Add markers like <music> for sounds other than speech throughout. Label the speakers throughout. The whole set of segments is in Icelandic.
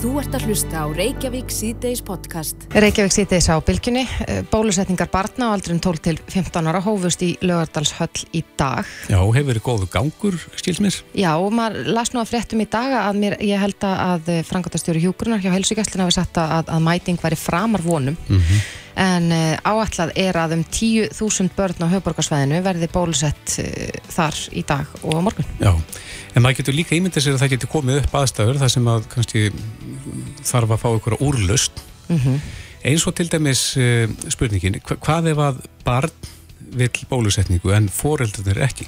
Speaker 1: Þú ert að hlusta á Reykjavík síðdeis podcast.
Speaker 2: Reykjavík síðdeis á bylginni. Bólusetningar barna á aldrin 12 til 15 ára hófust í Lögardalshöll í dag.
Speaker 3: Já, hefur verið góðu gangur, skilsmis?
Speaker 2: Já, og maður las nú að fréttum í dag að mér, ég held að frangatastjóri Hjúgrunar hjá Helsugæstlina hafi sagt að, að mæting væri framar vonum. Mm -hmm. En uh, áætlað er að um 10.000 börn á höfborgarsvæðinu verði bólusett uh, þar í dag og á morgun.
Speaker 3: Já, en maður getur líka ímyndið sér að það getur komið upp aðstæður þar sem að kannski þarf að fá ykkur úrlust. Mm -hmm. Eins og til dæmis uh, spurningin, hvað ef að barn vil bólusetningu en foreldrar ekki?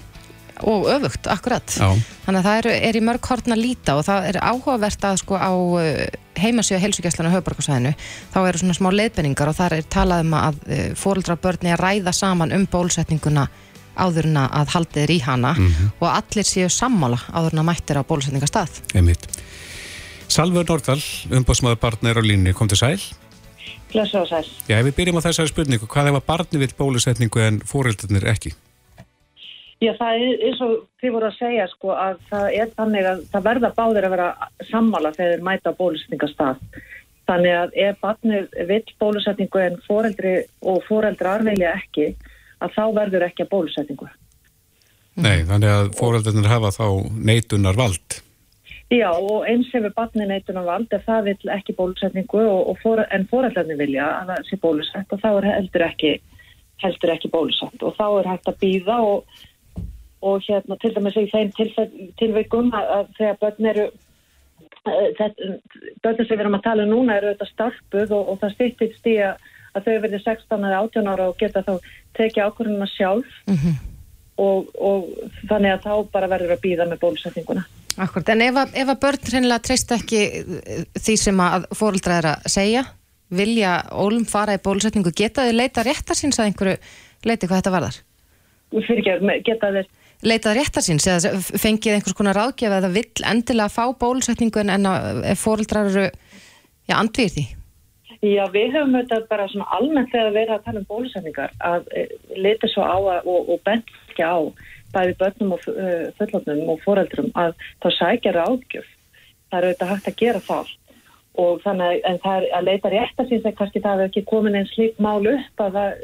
Speaker 2: Og öfugt, akkurat Já. þannig að það er, er í mörg hortna líta og það er áhugavert að sko á heimasíða heilsugjastlanu höfuborgarsvæðinu þá eru svona smá leiðbenningar og þar er talað um að fóreldra börni að ræða saman um bólusetninguna áðurna að haldið er í hana mm -hmm. og allir séu sammála áðurna mættir á bólusetningastað
Speaker 3: Einmitt. Salver Nordal, umbóðsmaður barnir á línni, kom til sæl
Speaker 4: Blessu og sæl
Speaker 3: Já, við byrjum á þessari spurningu, hvað ef að barni vil bólusetningu en fóreldarnir ekki?
Speaker 4: Já, það er eins og þið voru að segja sko að það er þannig að það verða báðir að vera sammála þegar þeir mæta bólusetningastað. Þannig að ef barnið vill bólusetningu en foreldri og foreldrar velja ekki, að þá verður ekki að bólusetningu.
Speaker 3: Nei, þannig að foreldrarnir hafa þá neitunar vald.
Speaker 4: Já, og eins hefur barnið neitunar vald ef það vill ekki bólusetningu og, og for, en foreldrarnir vilja að það sé bólusett og þá er heldur ekki, heldur ekki bólusett og þá er hægt að býða og og hérna til dæmis í þeim tilveikum að, að þegar börn eru börnir sem við erum að tala um núna eru auðvitað starpuð og, og það styrtist í að, að þau verði 16 eða 18 ára og geta þá tekið ákvörðuna sjálf mm -hmm. og, og þannig að þá bara verður að býða með bólusetninguna.
Speaker 2: Akkurat, en ef að, ef að börn reynilega treyst ekki því sem að fóröldra er að segja, vilja ólum fara í bólusetningu, geta þið leita réttar síns að einhverju leiti hvað þetta varðar?
Speaker 4: Fyrir ekki, geta þið
Speaker 2: leitað réttar síns eða fengið einhvers konar ráðgjöf eða vill endilega fá bólusetningu en fóröldrar eru já, andvið því?
Speaker 4: Já, við höfum auðvitað bara svona almennt þegar við erum að tala um bólusetningar að e, leita svo á að, og, og bent ekki á bæði börnum og uh, fullotnum og fóreldrum að þá sækja ráðgjöf. Það er auðvitað hægt að gera það og þannig að er að leita réttar síns eða kannski það hefur ekki komin einn slík mál upp að það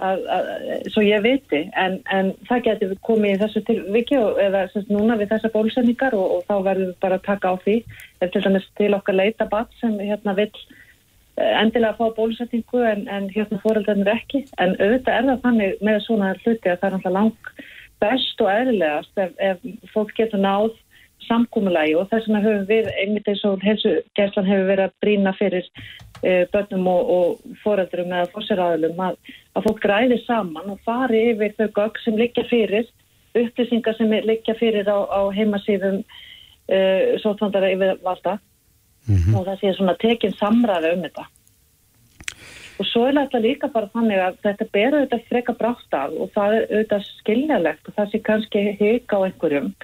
Speaker 4: Að, að, svo ég viti en, en það getur komið í þessu tilviki eða semst, núna við þessa bólusendingar og, og þá verðum við bara að taka á því. Ef til dæmis til okkar leita bat sem hérna vil eh, endilega fá bólusendingu en, en hérna fóröldarnir ekki. En auðvitað er það þannig með svona hluti að það er alltaf lang best og eðlilegast ef, ef fólk getur náð samkúmulagi og þess vegna höfum við einmitt eins og helsugjærslan hefur verið að brína fyrir e, börnum og, og fóröldurum eða fórseraðilum að, að fólk græði saman og fari yfir þau gögg sem liggja fyrir, upplýsingar sem liggja fyrir á, á heimasíðum e, sótvandara yfir valda mm -hmm. og það sé svona tekinn samræði um þetta. Og svo er þetta líka bara þannig að þetta ber auðvitað freka brátt af og það er auðvitað skiljalegt og það sé kannski hika á einhverjum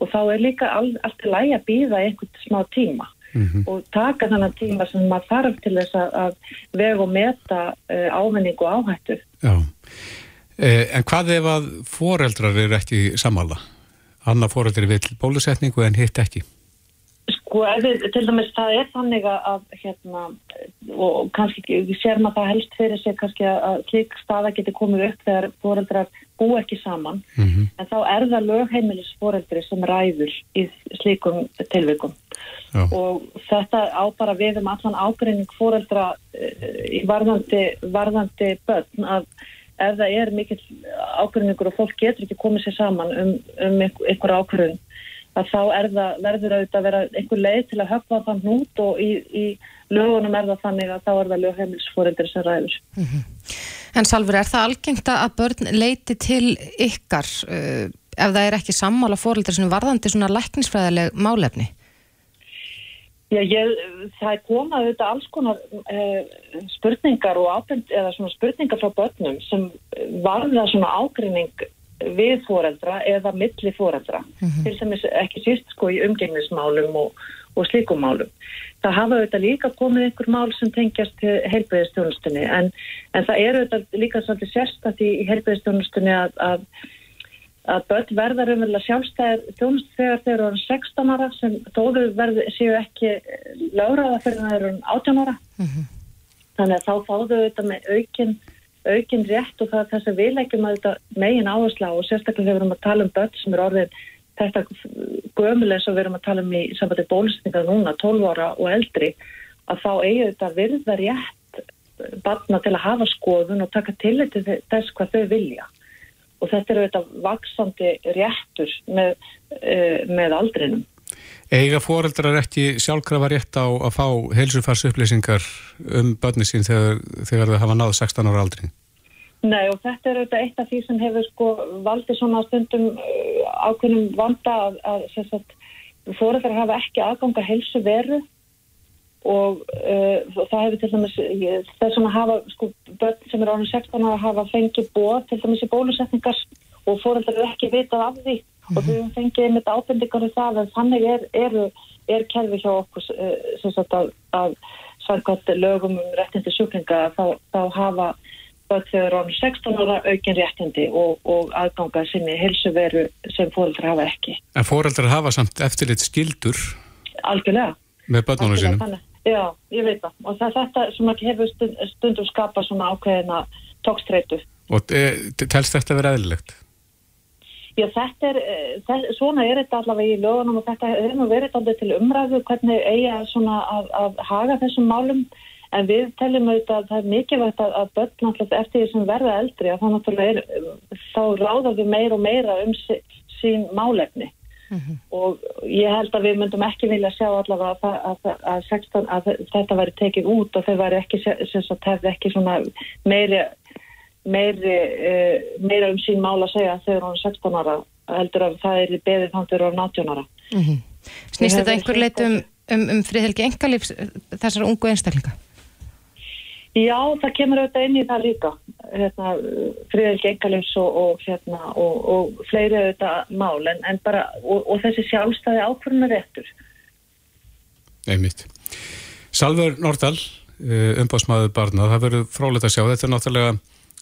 Speaker 4: og þá er líka all, alltaf læg að býða einhvern smá tíma mm -hmm. og taka þannig tíma sem maður þarf til þess að vega og meta uh, ámenning og áhættu.
Speaker 3: Já, eh, en hvað ef að foreldrar eru ekki samála? Anna foreldri vil bólusetningu en hitt ekki?
Speaker 4: Sko, við, til dæmis það er þannig að hérna, og kannski sér maður það helst fyrir sig kannski að slik staða getur komið upp þegar foreldrar bú ekki saman mm -hmm. en þá er það lögheimilis foreldri sem ræður í slikum tilvikum Já. og þetta á bara við um allan ágreining foreldra uh, í varðandi, varðandi börn að ef það er mikill ágreiningur og fólk getur ekki komið sér saman um, um einhver ákvörðun að þá það, verður auðvitað að vera einhver leið til að höfða þann nút og í, í lögunum er það þannig að þá er það lögheimilsforeldri sem ræður. Mm -hmm.
Speaker 2: En Salfur, er það algengt að börn leiti til ykkar uh, ef það er ekki sammála foreldri sem varðandi svona læknisfræðileg málefni?
Speaker 4: Já, ég, það komað auðvitað alls konar uh, spurningar og ábend, eða svona spurningar frá börnum sem varða svona ágrinning við fóreldra eða milli fóreldra mm -hmm. til sem ekki síst sko í umgengnismálum og, og slíkumálum. Það hafa auðvitað líka komið einhver mál sem tengjast heilbreyðistjónustunni en, en það eru auðvitað líka svolítið sérstatt í heilbreyðistjónustunni að, að að börn verða raunverulega sjálfstæðir þjónust þegar þeir eru 16 ára sem þóður verði séu ekki lögraða fyrir það eru 18 ára mm -hmm. þannig að þá fáðu þetta með aukin, aukin rétt og það er þess að við leggjum að þetta megin áhersla og sérstaklega þegar við erum að tala um börn sem eru orðin þetta gömuleg sem við erum að tala um í sambandi bólusninga núna 12 ára og eldri að þá eigi þetta virða rétt barna til að hafa skoðun og taka til þess hvað þau vilja og þetta eru auðvitað vaksandi réttur með, uh, með aldrinum.
Speaker 3: Eiga foreldrar ekki sjálfkrafa rétt á að fá heilsufarsupplýsingar um börni sín þegar, þegar þau hafa náðu 16 ára aldrin?
Speaker 4: Nei og þetta er auðvitað eitt af því sem hefur sko valdið svona stundum uh, ákveðnum vanda að, að, að foreldrar hafa ekki aðganga heilsu veru og uh, það hefur til dæmis þess að hafa sko börn sem er ánum 16 að hafa fengið bóð til dæmis í bólusetningar og fóreldrar eru ekki vitað af því. Og þau mhm. fengið einmitt ábendingar um það en þannig er, er, er kerfi hjá okkur uh, sem sagt að, að samkvæmt lögum um réttindi sjúklinga þá, þá hafa börn þegar ánum 16 ára aukin réttindi og, og aðganga sinni helsuveru sem fóreldrar hafa ekki.
Speaker 3: En fóreldrar hafa samt eftirleitt skildur?
Speaker 4: Algjörlega.
Speaker 3: Með börnunum sínum?
Speaker 4: Já, ég veit það og það er þetta sem hefur stund, stundum skapað svona ákveðina tókstreitu.
Speaker 3: Og e, telst þetta verið eðlilegt?
Speaker 4: Já, þetta er, e, það, svona er þetta allavega í lögunum og þetta er nú verið aldrei til umræðu hvernig eiga svona að, að haga þessum málum en við teljum auðvitað að það er mikilvægt að, að börn náttúrulega eftir því sem verða eldri að það náttúrulega er, þá ráðar við meira og meira um sín málefni. Mm -hmm. og ég held að við myndum ekki vilja sjá allavega að, að, 16, að þetta væri tekið út og þau væri ekki, sagt, ekki meiri, meiri, uh, meira um sín mála að segja þegar hún er 16 ára heldur að það er beðið þannig að það eru 18 ára mm -hmm.
Speaker 2: Snýst þetta einhver leit um, um, um friðhelgi engalífs þessar ungu einstaklinga?
Speaker 4: Já, það kemur auðvitað inn í það líka hérna, friðelgi engalins og, og, hérna, og, og fleiri auðvitað mál en, en bara, og þessi sjálfstæði ákvörðunar réttur
Speaker 3: Einmitt Salver Nordal, eh, umbásmaður barna það verður frólægt að sjá, þetta er náttúrulega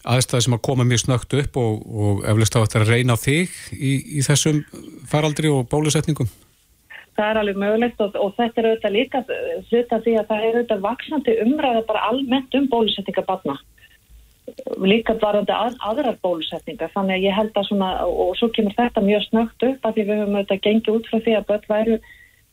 Speaker 3: aðstæði sem að koma mjög snögt upp og eflust á þetta að reyna þig í, í þessum faraldri og bólusetningum?
Speaker 4: Það er alveg mögulegt og, og þetta er auðvitað líka hluta því að það er auðvitað vaksandi umræða bara almennt um bólusetninga barna líka varandi að, aðrar bólusetninga þannig að ég held að svona og svo kemur þetta mjög snögt upp að því við höfum auðvitað gengið út frá því að börn væru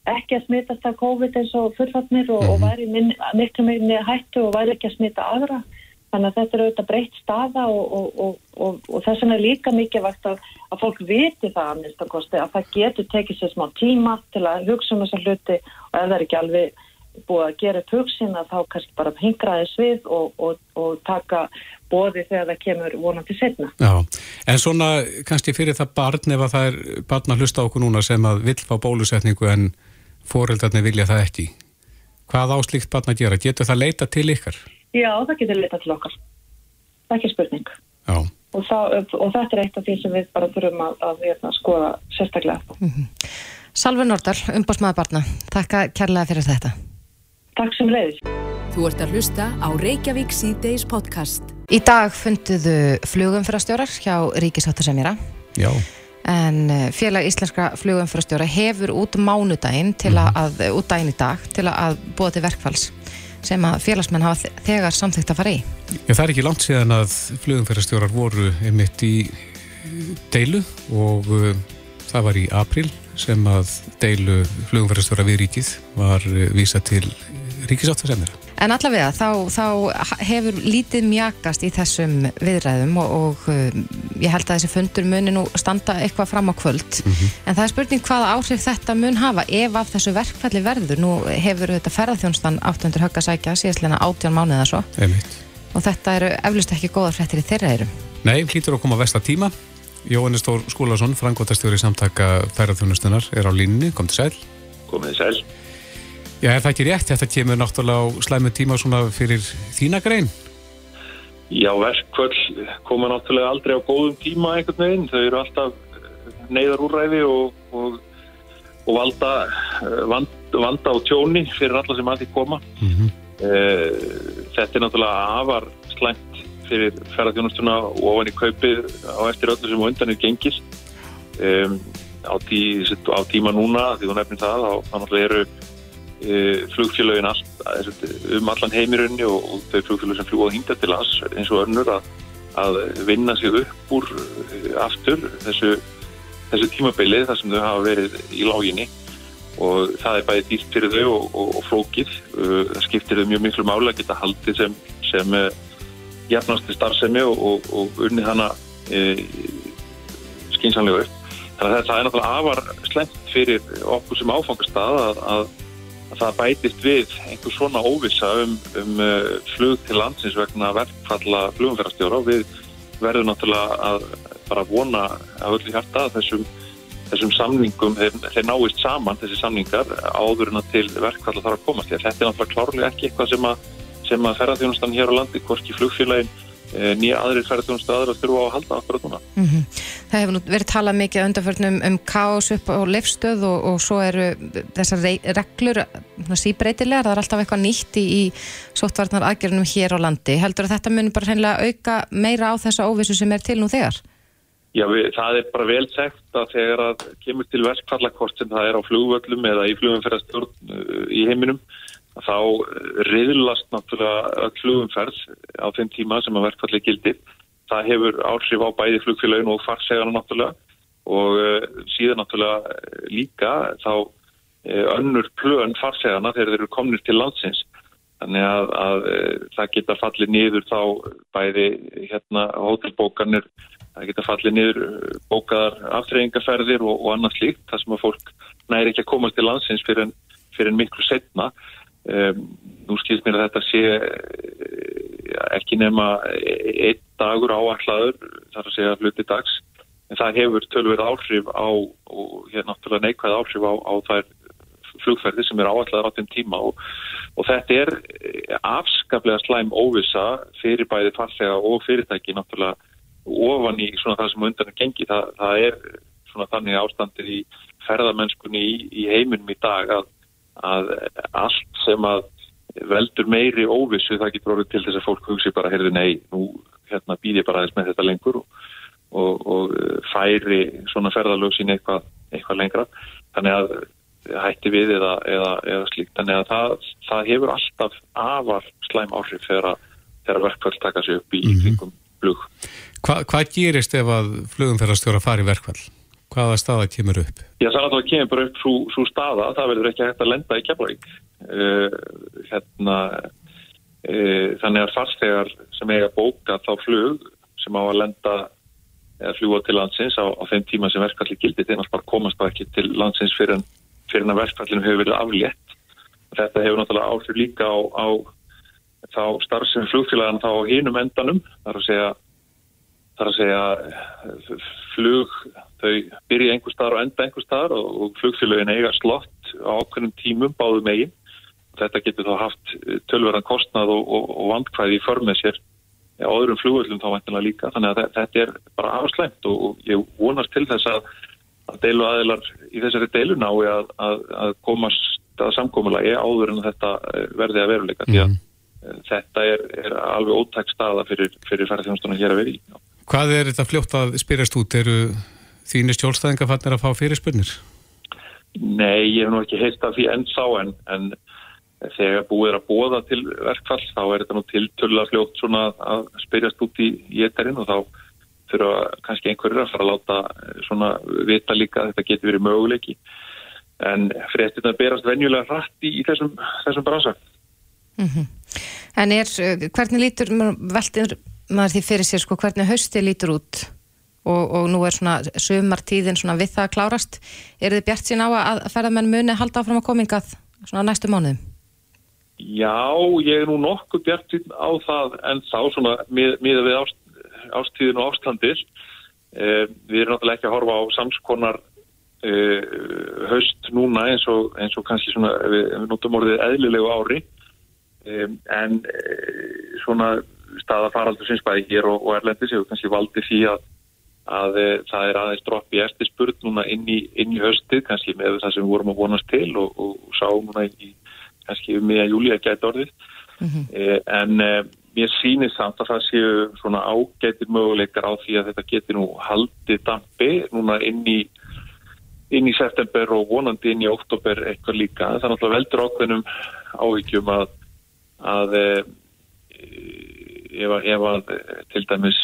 Speaker 4: ekki að smitast af COVID eins og fullfatnir og, og mhm. væri miklu minni hættu og væri ekki að smita aðra Þannig að þetta er auðvitað breytt staða og, og, og, og þess vegna er líka mikið vægt að, að fólk viti það að minnstakosti að það getur tekið sér smá tíma til að hugsa um þessa hluti og ef það er ekki alveg búið að gera upp hugsin að þá kannski bara hingraði svið og taka bóði þegar það kemur vonandi setna.
Speaker 3: Já, en svona kannski fyrir það barn ef að það er barn að hlusta okkur núna sem að vill fá bólusetningu en foreldarnir vilja það ekki. Hvað áslíkt barn að gera? Getur það leita til ykkar?
Speaker 4: Já, það getur litað til okkar. Það er ekki spurning. Og, það, og þetta er eitt af því sem við bara þurfum að, að, að hérna, skoða sérstaklega. Mm -hmm.
Speaker 2: Salve Nordal, umbásmaður barna. Takk kærlega fyrir þetta.
Speaker 4: Takk sem leiðis.
Speaker 1: Þú ert að hlusta á Reykjavík C-Days podcast.
Speaker 2: Í dag funduðu flugumfyrastjórar hjá Ríkisáttasemjara.
Speaker 3: Já.
Speaker 2: En eh, félag íslenskra flugumfyrastjóra hefur út mánudaginn til að, mm -hmm. út daginn í dag til að búa til verkfalls sem að félagsmenn hafa þegar samþygt að fara í.
Speaker 3: Já, það er ekki langt síðan að flugumferðarstjórar voru einmitt í deilu og uh, það var í april sem að deilu flugumferðarstjóra við ríkið var uh, vísa til ríkisáttasemjara.
Speaker 2: En allavega, þá, þá hefur lítið mjakast í þessum viðræðum og, og um, ég held að þessi fundur muni nú standa eitthvað fram á kvöld. Mm -hmm. En það er spurning hvaða áhrif þetta mun hafa ef af þessu verkfælli verður. Nú hefur þetta ferðarþjónstan 800 högg að sækja síðastleina 18 mánuða svo.
Speaker 3: Einmitt.
Speaker 2: Og þetta eru eflust ekki góða frettir í þeirra eirum.
Speaker 3: Nei, hlýtur að koma að vesta tíma. Jóhannes Stór Skúlason, frangvotastjóri samtaka ferðarþjónustunar, er á línni. Kom til sæl.
Speaker 5: Komið sæl.
Speaker 3: Já, er það ekki rétt? Þetta kemur náttúrulega á slæmu tíma svona fyrir þína grein?
Speaker 5: Já, verkvöld koma náttúrulega aldrei á góðum tíma einhvern veginn. Þau eru alltaf neyðarúræði og, og, og valda, vand, vanda á tjóni fyrir alla sem að því koma. Mm -hmm. Þetta er náttúrulega afar slæmt fyrir ferðarþjónustuna og ofan í kaupið á eftir öllu sem undan er gengist. um, á, tí, á tíma núna því hún nefnir það, þá náttúrulega eru flugfélagin all, um allan heimirunni og, þau flugfélag sem fljúa hinga til hans eins og önnur að, að vinna sig upp úr e, aftur þessu, þessu tímabili þar sem þau hafa verið í láginni og það er bæði dýrt fyrir þau og, og, og flókið. Uh, það skiptir þau mjög miklu máli að geta haldið sem, sem uh, jafnasti starfsemi og, og unni hana e, skynsanlega upp. Þannig að það er náttúrulega afar slemt fyrir okkur sem áfangastað að, að, að það bætist við einhver svona óvisa um, um uh, flug til landsins vegna verkfalla flugumferðarstjóra og við verðum náttúrulega að bara vona að öllu hjarta þessum þessum samningum, þeir, þeir náist saman þessi samningar áður en að til verkvall þarf að komast. Þetta er náttúrulega klárlega ekki eitthvað sem að, að ferðarþjónustan hér á landi, hvorki flugfélagin eh, nýja aðrir ferðarþjónustu aðra þurfa á að halda akkurat núna.
Speaker 2: Mm -hmm. Það hefur nú verið talað mikið undanförnum um káos upp á leifstöð og, og svo eru þessar reglur síbreytilegar, það er alltaf eitthvað nýtt í, í sóttvarnar aðgerðunum hér á landi. Heldur að þetta mun bara hreinlega auka meira á þessa óvissu sem er til nú þegar?
Speaker 5: Já, við, það er bara vel segt að þegar að kemur til verkfallakort sem það er á flugvöllum eða í flugumferðarstjórn uh, í heiminum, þá riðlast náttúrulega flugumferð á þeim tíma sem að verkfalli gildir. Það hefur áhrif á bæði flugfélagin og farsegana náttúrulega og uh, síðan náttúrulega líka þá önnur plön farsegana þegar þeir eru komnir til landsins. Þannig að, að það geta fallið niður þá bæði hérna hótelbókanir það geta fallið niður bókaðar aftreyingaferðir og, og annað slíkt þar sem að fólk næri ekki að komast til landsins fyrir en, fyrir en miklu setna um, nú skilst mér að þetta sé uh, ekki nema einn dagur áaklaður þar að segja hluti dags en það hefur tölver áhrif á og hér náttúrulega neikvæð áhrif á, á þær flugferði sem er áaklaður á þeim tíma og, og þetta er afskaplega slæm óvisa fyrir bæði farþega og fyrirtæki náttúrulega ofan í svona það sem undan er gengið. Það, það er svona þannig ástandir í ferðamennskunni í, í heiminum í dag að, að allt sem að veldur meiri óvissu það getur orðið til þess að fólk hugsi bara, heyrðu nei, nú hérna býð ég bara aðeins með þetta lengur og, og, og færi svona ferðalög sín eitthvað, eitthvað lengra. Þannig að hætti við eða, eða, eða slíkt. Þannig að það, það hefur alltaf afar slæm áhrif þegar, verkvöld taka sig upp í mm -hmm. flug.
Speaker 3: Hva, hvað gerist ef að flugumferðarstjóra fari verkvall? Hvaða staða kemur upp?
Speaker 5: Já, það er að það kemur bara upp svo staða, það verður ekki hægt að lenda í kemlarík. Uh, hérna, uh, þannig að farstegar sem eiga bóka þá flug sem á að lenda eða fljúa til landsins á, á þeim tíma sem verkvalli gildi, þeir náttúrulega komast bara ekki til landsins fyrir en, fyrir en að verkvallinu hefur verið aflétt. Þetta hefur náttúrulega áhrif líka á, á þá starfsefn flugfélagana þá á hinum endanum, þar að segja þar að segja flug, þau byrja einhver staðar og enda einhver staðar og, og flugfélagin eiga slott á ákveðnum tímum báðu megin. Þetta getur þá haft tölverðan kostnað og, og, og vandkvæði í förmið sér á öðrum flugvöldum þá væntilega líka. Þannig að þetta er bara afslæmt og ég vonast til þess að, að deilu aðilar í þessari deilu nái að, að, að komast að samkómulagi áður en þetta verði að veruleika. Mm. Þetta er, er alveg ótækt staða fyrir, fyrir ferðarþjónustunum hér að vera í.
Speaker 3: Hvað er þetta fljótt að spyrjast út? Eru þínir stjólstæðinga fannir að fá fyrirspurnir?
Speaker 5: Nei, ég hef nú ekki heilt af því ennsá en, en þegar búið er að bóða til verkfall þá er þetta nú tiltölu að fljótt svona að spyrjast út í étterinn og þá þurfa kannski einhverjur að fara að láta svona vita líka að þetta getur verið möguleiki en fréttina berast venjulega hratt í, í þessum, þessum bransa.
Speaker 2: Mm -hmm. En er, hvernig lítur veldir maður því fyrir sér sko hvernig hausti lítur út. Og, og nú er svona sömartíðin svona við það að klárast. Er þið bjart sín á að ferðarmenn muni halda áfram að komingað svona næstu mánuðum?
Speaker 5: Já, ég er nú nokkuð bjart sín á það en þá svona miða við ást, ástíðin og ástandir eh, við erum náttúrulega ekki að horfa á samskonar eh, haust núna eins og, eins og kannski svona við, við notum orðið eðlilegu ári. Eh, en svona staða faraldur sinns bæði hér og, og Erlendis hefur kannski valdið því að, að e, það er aðeins dropp í eftir spurt núna inn í, inn í höstið kannski með það sem við vorum að vonast til og, og, og sá núna í kannski um miða júli að gæta orðið mm -hmm. e, en e, mér sýnir samt að það séu svona ágætir möguleikar á því að þetta geti nú haldið dampi núna inn í inn í september og vonandi inn í oktober eitthvað líka. Það er náttúrulega veldur ákveðnum áhyggjum að, að e, ef, að til dæmis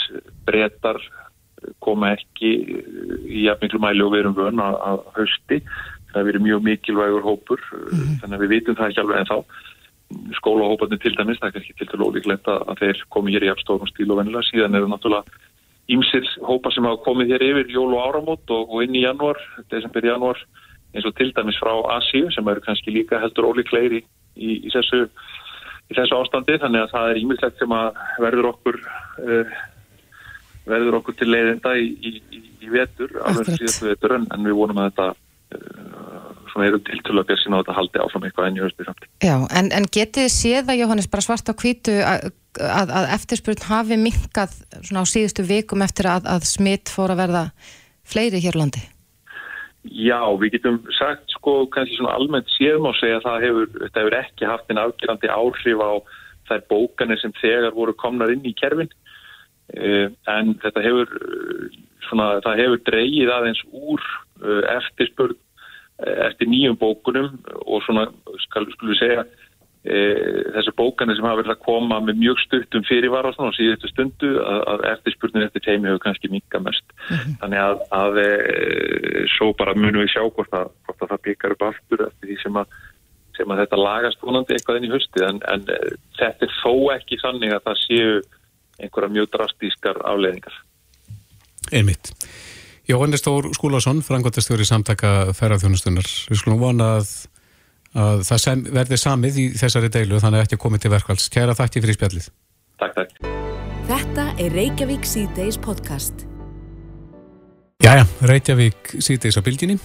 Speaker 5: breytar koma ekki í jafnmiklu mæli og verum vön að, að hausti. Það verið mjög mikilvægur hópur, mm -hmm. þannig að við vitum það ekki alveg en þá. Skólahóparnir til dæmis, það er ekki til dælu ólíklegt að þeir komi hér í afstofnum stíl og vennilega. Síðan eru náttúrulega ímsir hópa sem hafa komið hér yfir jól og áramót og, og inn í januar, desember januar eins og til dæmis frá Asíu sem eru kannski líka heldur ólíklegir í, í, í, þessu, í þessu ástandi þannig að það er ímislegt sem að verður okkur uh, verður okkur til leiðinda í vetur alveg síðastu vetur en, en við vonum að þetta uh, svona eru tiltölu að björnsina á þetta haldi áfram eitthvað enn í höstu samt.
Speaker 2: Já, en, en getið séð að Jóhannes bara svart á kvítu að að, að eftirspurn hafi minkað svona á síðustu vikum eftir að, að smitt fór að verða fleiri hér landi?
Speaker 5: Já, við getum sagt sko kannski svona almennt séðum á segja að það hefur, hefur ekki haft en afgjörandi áhrif á þær bókanir sem þegar voru komnar inn í kerfin. Uh, en þetta hefur svona, það hefur dreyið aðeins úr uh, eftirspurn uh, eftir nýjum bókunum og svona, skal, skulum segja e, þessu bókanir sem hafa verið að koma með mjög stuttum fyrirvara og síðustu stundu að, að eftirspurnin eftir teimi hefur kannski minga mest. Mm -hmm. Þannig að, að e, svo bara munum við sjá hvort að, hvort að það byggjar upp aftur eftir því sem að, sem að þetta lagast vonandi eitthvað inn í hösti en, en e, þetta er þó ekki sannig að það séu einhverja mjög drastískar afleðingar.
Speaker 3: Einmitt. Jóhannes Stór Skúlason, frangværtastjóri samtaka ferðarþjónustunar. Við skulum vona að að það sem, verði samið í þessari deilu þannig að ekki komið til verkvalls. Kæra þakki fyrir spjallið.
Speaker 5: Takk, takk.
Speaker 1: Þetta er Reykjavík C-Days podcast.
Speaker 3: Jæja, Reykjavík C-Days á bylginni.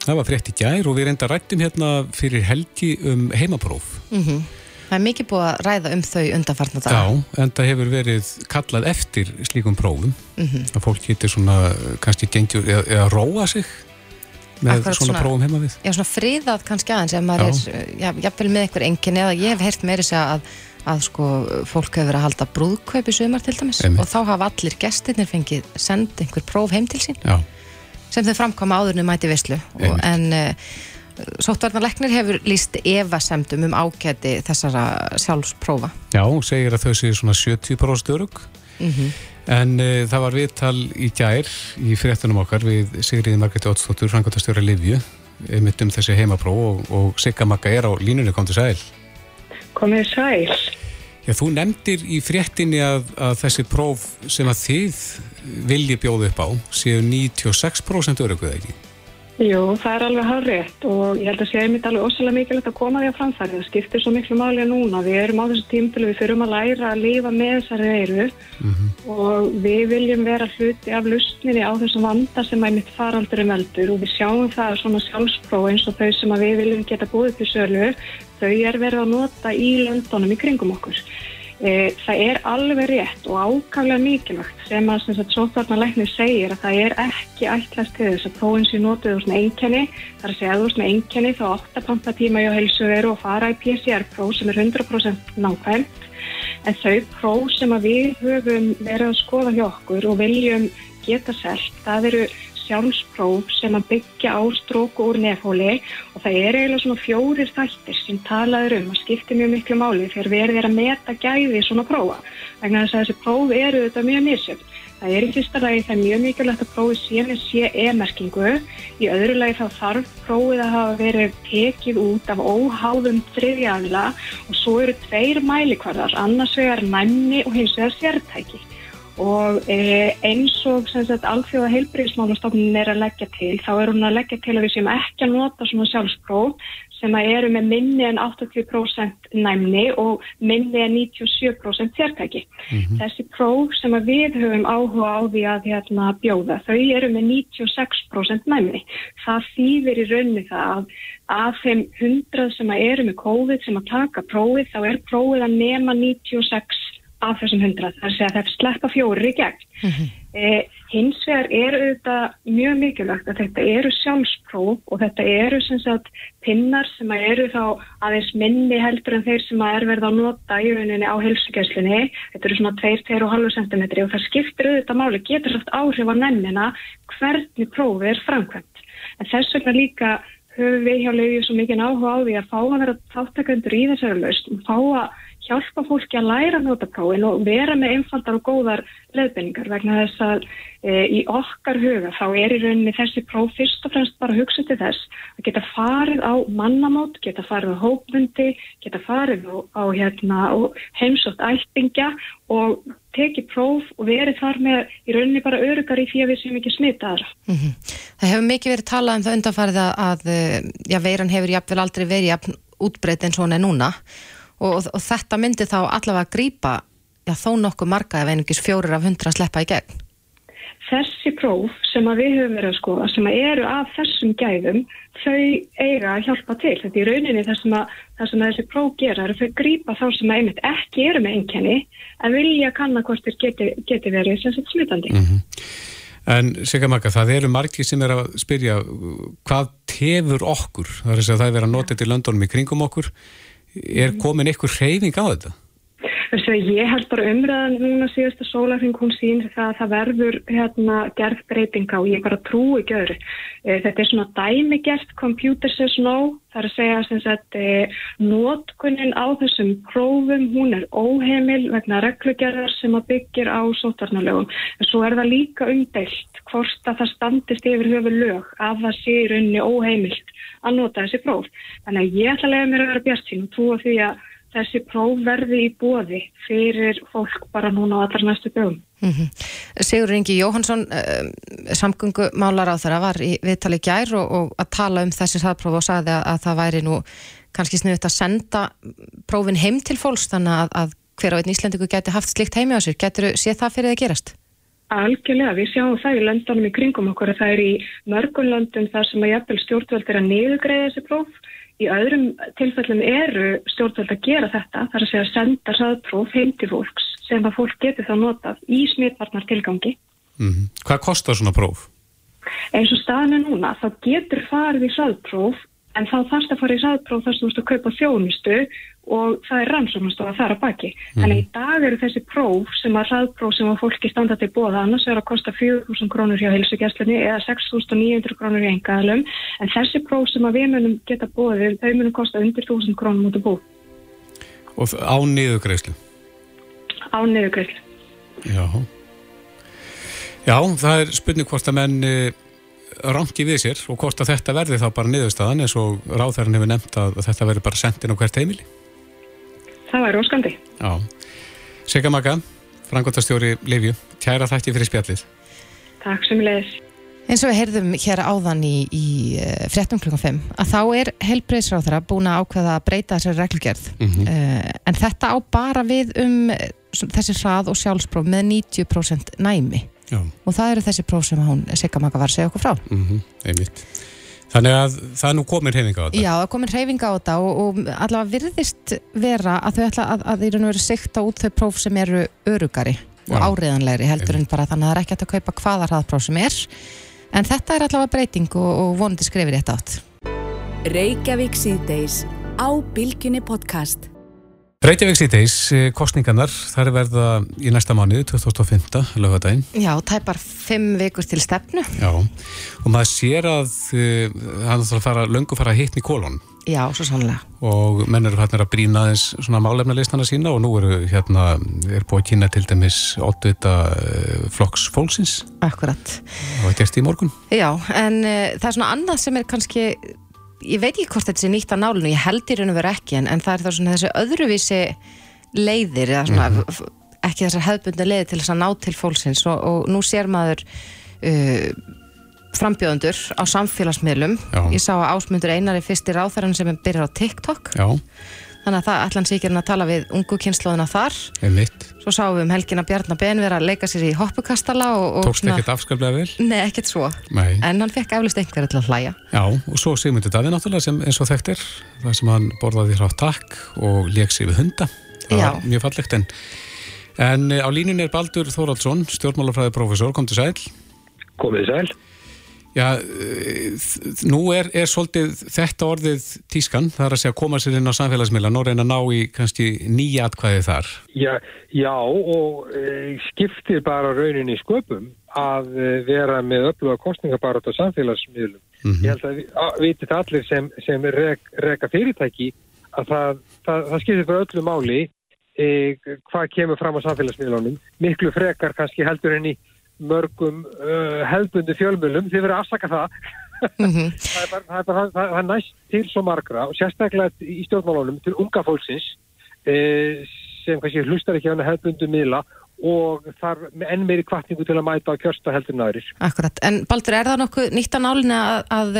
Speaker 3: Það var frétt í gær og við reynda rættum hérna fyrir helgi um heimapróf.
Speaker 2: Mm -hmm. Það er mikið búið að ræða um þau undanfarnar dag.
Speaker 3: Já, en það hefur verið kallað eftir slíkum prófum. Mm -hmm. Að fólk getur svona kannski gengjur eða, eða róa sig með svona, svona prófum heima við
Speaker 2: Já, svona fríðað kannski aðeins ef maður já. er, já, jáfnvel með einhver engin eða ég hef heyrt meiri segja að, að sko, fólk hefur verið að halda brúðkaup í sumar til dæmis Einmitt. og þá hafa allir gestirnir fengið send einhver próf heim til sín já. sem þau framkoma áðurnu mæti visslu en uh, eh, sóttvarnarleiknir hefur líst evasemdum um ákæti þessara sjálfsprófa
Speaker 3: Já, segir að þau séu svona 70% örug mm -hmm. En uh, það var viðtal í gær í fréttunum okkar við Sigriði Margretti Ótstóttur, frangotastjóra Livju, mitt um þessi heimapróf og, og Sigga Magga er á línunni, kom til sæl.
Speaker 6: Komið sæl.
Speaker 3: Já, þú nefndir í fréttinni að, að þessi próf sem að þið vilji bjóðu upp á séu 96% örygguð ekki?
Speaker 6: Jú, það er alveg hárrétt og ég held að sé einmitt alveg ósæðilega mikilvægt að koma því að framfæri. Það skiptir svo miklu máli að núna. Við erum á þessu tímtölu, við fyrirum að læra að lifa með þessari eiru mm -hmm. og við viljum vera hluti af lustninni á þessum vanda sem einmitt faraldur er meldur og við sjáum það svona sjálfspróf eins og þau sem við viljum geta búið til sölu, þau er verið að nota í löndunum í kringum okkur. E, það er alveg rétt og ákavlega mikilvægt sem að sótvarnarleiknir segir að það er ekki ætlast til þess að prófin sér notuð úr svona einkenni, þar að segja að úr svona einkenni þá 8 pampatíma hjá helsuveru og fara í PCR-próf sem er 100% nákvæmt en þau próf sem að við höfum verið að skoða hjá okkur og viljum geta selt, það eru sjálfspróf sem að byggja á stróku úr nefhóli og það er eiginlega svona fjórir þættir sem talaður um að skipti mjög miklu máli þegar erum að meta gæði svona prófa. Þess að þessi próf eru þetta mjög misjöfn. Það er í fyrsta lagi það er mjög mikilvægt að prófið sé með CE-merkingu í öðru lagi þá þarf prófið að hafa verið tekið út af óháðum þriðjafila og svo eru tveir mælikvarðar annars vegar næmni og hins vegar sértæki og e, eins og alþjóða heilbríðismálastofnun er að leggja til, þá er hún að leggja til að við séum ekki að nota svona sjálfspróf sem að eru með minni en 80% næmni og minni en 97% sértæki. Mm -hmm. Þessi próf sem að við höfum áhuga á því að hérna, bjóða, þau eru með 96% næmni. Það þýðir í raunni það að af þeim 100 sem að eru með COVID sem að taka prófið, þá er prófið að nema 96 af þessum hundra, það er að að það sleppa fjóri í gegn. Mm -hmm. e, hins vegar er auðvitað mjög mikilvægt að þetta eru sjálfspróf og þetta eru sem sagt pinnar sem eru þá aðeins minni heldur en þeir sem er verið að nota í rauninni á helsugæslinni. Þetta eru svona 2-2,5 cm og það skiptir auðvitað máli, getur svolítið áhrif á nefnina hvernig prófið er framkvæmt. En þess vegna líka höfum við hjá leiðið svo mikið áhuga á því að fá að vera þáttakandur í þessari löst og fá að hjálpa fólki að læra notaprófin og vera með einfaldar og góðar leðbenningar vegna þess að e, í okkar huga þá er í rauninni þessi próf fyrst og fremst bara að hugsa til þess að geta farið á mannamót, geta farið á hópmundi, geta farið á, á hérna, heimsótt ættingja og tekið próf og verið þar með í rauninni bara örugar í því að við séum ekki smitaðara.
Speaker 2: Mm -hmm. Það hefur mikið verið talað um það undanfarið að já, veiran hefur jafnvel aldrei verið jafn útbreyt eins og hún er núna og, og þetta myndi þá allavega að grýpa já, þó nokkuð marga ef einungis fjórir af hundra sleppa í gegn.
Speaker 6: Þessi próf sem við höfum verið að skoða, sem að eru af þessum gæðum, þau eiga að hjálpa til. Þetta er rauninni það sem, að, það sem að þessi próf gera, er að þau grýpa þá sem að einmitt ekki eru með einkenni, að vilja kanna hvort þeir geti, geti verið sem þetta smitandi. Mm -hmm.
Speaker 3: En Sigga Magga, það eru margir sem er að spyrja hvað tefur okkur, það er að það er verið að nota þetta í löndunum í kringum okkur, er komin einhver reyfing á þetta?
Speaker 6: Þessu, ég held bara umræðan núna síðasta sólarfing hún sín það að það verður hérna, gerð breytinga og ég bara trú ekki öðru. E, þetta er svona dæmigert computer says no, það er að segja sem sagt e, nótkunnin á þessum prófum hún er óheimil vegna reglugerðar sem að byggir á sótarnalögum. En svo er það líka umdeilt hvort að það standist yfir höfu lög að það sé í rauninni óheimilt að nota þessi próf. Þannig að ég ætla að lega mér að vera bjart sín og trúa því að þessi próf verði í bóði fyrir fólk bara núna á allar næstu dögum. Mm -hmm.
Speaker 2: Sigur Ingi Jóhansson, uh, samgöngumálar á þeirra var í viðtali gær og, og að tala um þessi hraðpróf og sagði að, að það væri nú kannski sniðut að senda prófin heim til fólks þannig að, að hver á einn Íslandingu geti haft slikt heimi á sér. Getur þú séð það fyrir það gerast?
Speaker 6: Algjörlega, við sjáum það í löndunum í kringum okkur að það er í mörgunlöndum þar sem að jafnvel stjórnvöld er að niðugreiða þessi próf Í öðrum tilfellum eru stjórnvöld að gera þetta, þar að segja að senda saðpróf heim til fólks sem að fólk getur þá notað í smitvarnar tilgangi.
Speaker 3: Mm -hmm. Hvað kostar svona próf?
Speaker 6: Eins og staðinu núna, þá getur farið í saðpróf en þá þarfst að fara í saðpróf þar sem þú veist að kaupa þjónustu og það er rannsóknastofa þar að baki. Mm. Þannig í dag eru þessi próf sem að saðpróf sem að fólki standa til bóða annars er að kosta 4.000 krónur hjá heilsugjastlunni eða 6.900 krónur í engaðalum en þessi próf sem að við munum geta bóðið, þau munum kosta undir 1.000 krónur mútið bú.
Speaker 3: Og á niðugreislu?
Speaker 6: Á niðugreislu.
Speaker 3: Já. Já, það er spurning hvort að menn eh, rangi við sér og hvort að þetta verði þá bara niðurstaðan eins og ráþærin hefur nefnt að þetta verði bara sendin á hvert heimili?
Speaker 6: Það væri óskandi.
Speaker 3: Já. Sigga Magga, frangotastjóri Livju, kæra þætti fyrir spjallið.
Speaker 6: Takk sem leiðis.
Speaker 2: Eins og við heyrðum hér áðan í, í uh, frettum klukkan 5 að þá er helbreyðsráþara búin að ákveða að breyta þessari reglgerð mm -hmm. uh, en þetta á bara við um þessi hrað og sjálfsbróf með 90% næmi. Já. og það eru þessi próf sem hún Sigga Magga var að segja okkur frá. Mm
Speaker 3: -hmm, Þannig að það nú komin reyfinga á þetta.
Speaker 2: Já, það komin reyfinga á þetta og, og allavega virðist vera að þau ætla að, að, að, að sikta út þau próf sem eru örugari og Já. áriðanlegri heldur en bara þannig að það er ekki að kaupa hvaða hraðpróf sem er. En þetta er allavega breyting og, og vonandi skrifir þetta átt.
Speaker 1: Reykjavík síðdeis á Bilginni podcast
Speaker 3: Reykjavík síðdeis, eh, kostningarnar, það er verða í næsta mánuði, 2005. lögadaginn.
Speaker 2: Já, tæpar fimm vikur til stefnu.
Speaker 3: Já, og maður sér að uh, hann þarf að fara, löngu fara að hitni kólun.
Speaker 2: Já, svo sannlega.
Speaker 3: Og menn eru hérna að brína eins svona málefna listana sína og nú eru hérna, er búið að kynna til dæmis ótvita uh, flokks fólksins.
Speaker 2: Akkurat.
Speaker 3: Og þetta er í morgun.
Speaker 2: Já, en uh, það er svona annað sem er kannski ég veit ekki hvort þetta sé nýtt á nálunum, ég held í raun og veru ekki en, en það er þá svona þessi öðruvísi leiðir svona mm -hmm. ekki þessar hefðbundin leiðir til þess að ná til fólksins og, og nú sér maður uh, frambjöðundur á samfélagsmiðlum Já. ég sá að ásmundur einar er fyrst í ráþæran sem er byrjar á TikTok
Speaker 3: Já
Speaker 2: þannig að það ætlan sér að tala við ungu kynnslóðina þar
Speaker 3: Einmitt.
Speaker 2: svo sáum við um helgin að Bjarnar Ben vera að leika sér í hoppukastala
Speaker 3: Tókst ekkert afskaplega vel?
Speaker 2: Nei, ekkert svo Nei. en hann fekk eflust einhverju til að hlæja
Speaker 3: Já, og svo Sigmundur Davíð náttúrulega sem eins og þekktir það sem hann borðaði hrátt takk og leik sér við hunda það Já. var mjög fallegt en En á línun er Baldur Þóraldsson, stjórnmálafræði profesor, kom til sæl.
Speaker 7: Komið sæl.
Speaker 3: Já, nú er, er svolítið þetta orðið tískan, það er að segja að koma sér inn á samfélagsmiðlan og reyna að ná í kannski nýja atkvæði þar.
Speaker 7: Já, já og e, skiptir bara rauninni sköpum að e, vera með öfluga kostningabarat á samfélagsmiðlum. Mm -hmm. Ég held að, að vitið allir sem, sem rek, reka fyrirtæki að það, það, það skiptir bara öllu máli e, hvað kemur fram á samfélagsmiðlunum. Miklu frekar kannski heldur enn í mörgum uh, hefðbundi fjölmjölum, þið verður að afsaka það mm -hmm. <laughs> það, er bara, það, er bara, það, það er næst til svo margra og sérstaklega í stjórnmálunum til unga fólksins eh, sem kannski hlustar ekki á hefðbundu miðla og þar enn meiri kvartningu til að mæta á kjörsta heldur næris.
Speaker 2: Akkurat, en Baldur, er það nokkuð nýtt að nálinni að, að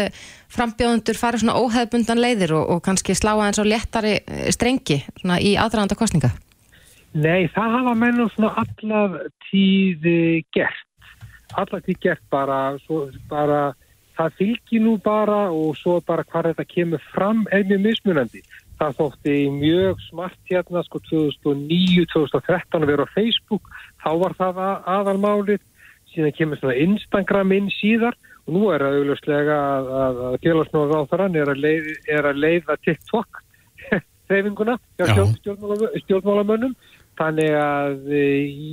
Speaker 2: frambjóðundur fari svona óhefðbundan leiðir og, og kannski slá aðeins á léttari strengi svona í aðræðanda kostninga?
Speaker 7: Nei, það hafa mennum svona allar tíði gert allar því gert bara, svo, bara það fylgir nú bara og svo bara hvað þetta kemur fram er mjög mismunandi. Það þótti mjög smart hérna sko 2009-2013 að vera á Facebook, þá var það aðalmálið, síðan kemur svona Instagram inn síðar og nú er það auðvitað að, að, að félagsnóður á þarann er að, leið, er að leiða TikTok <laughs> þeyfinguna stjórnmálamönnum þannig að,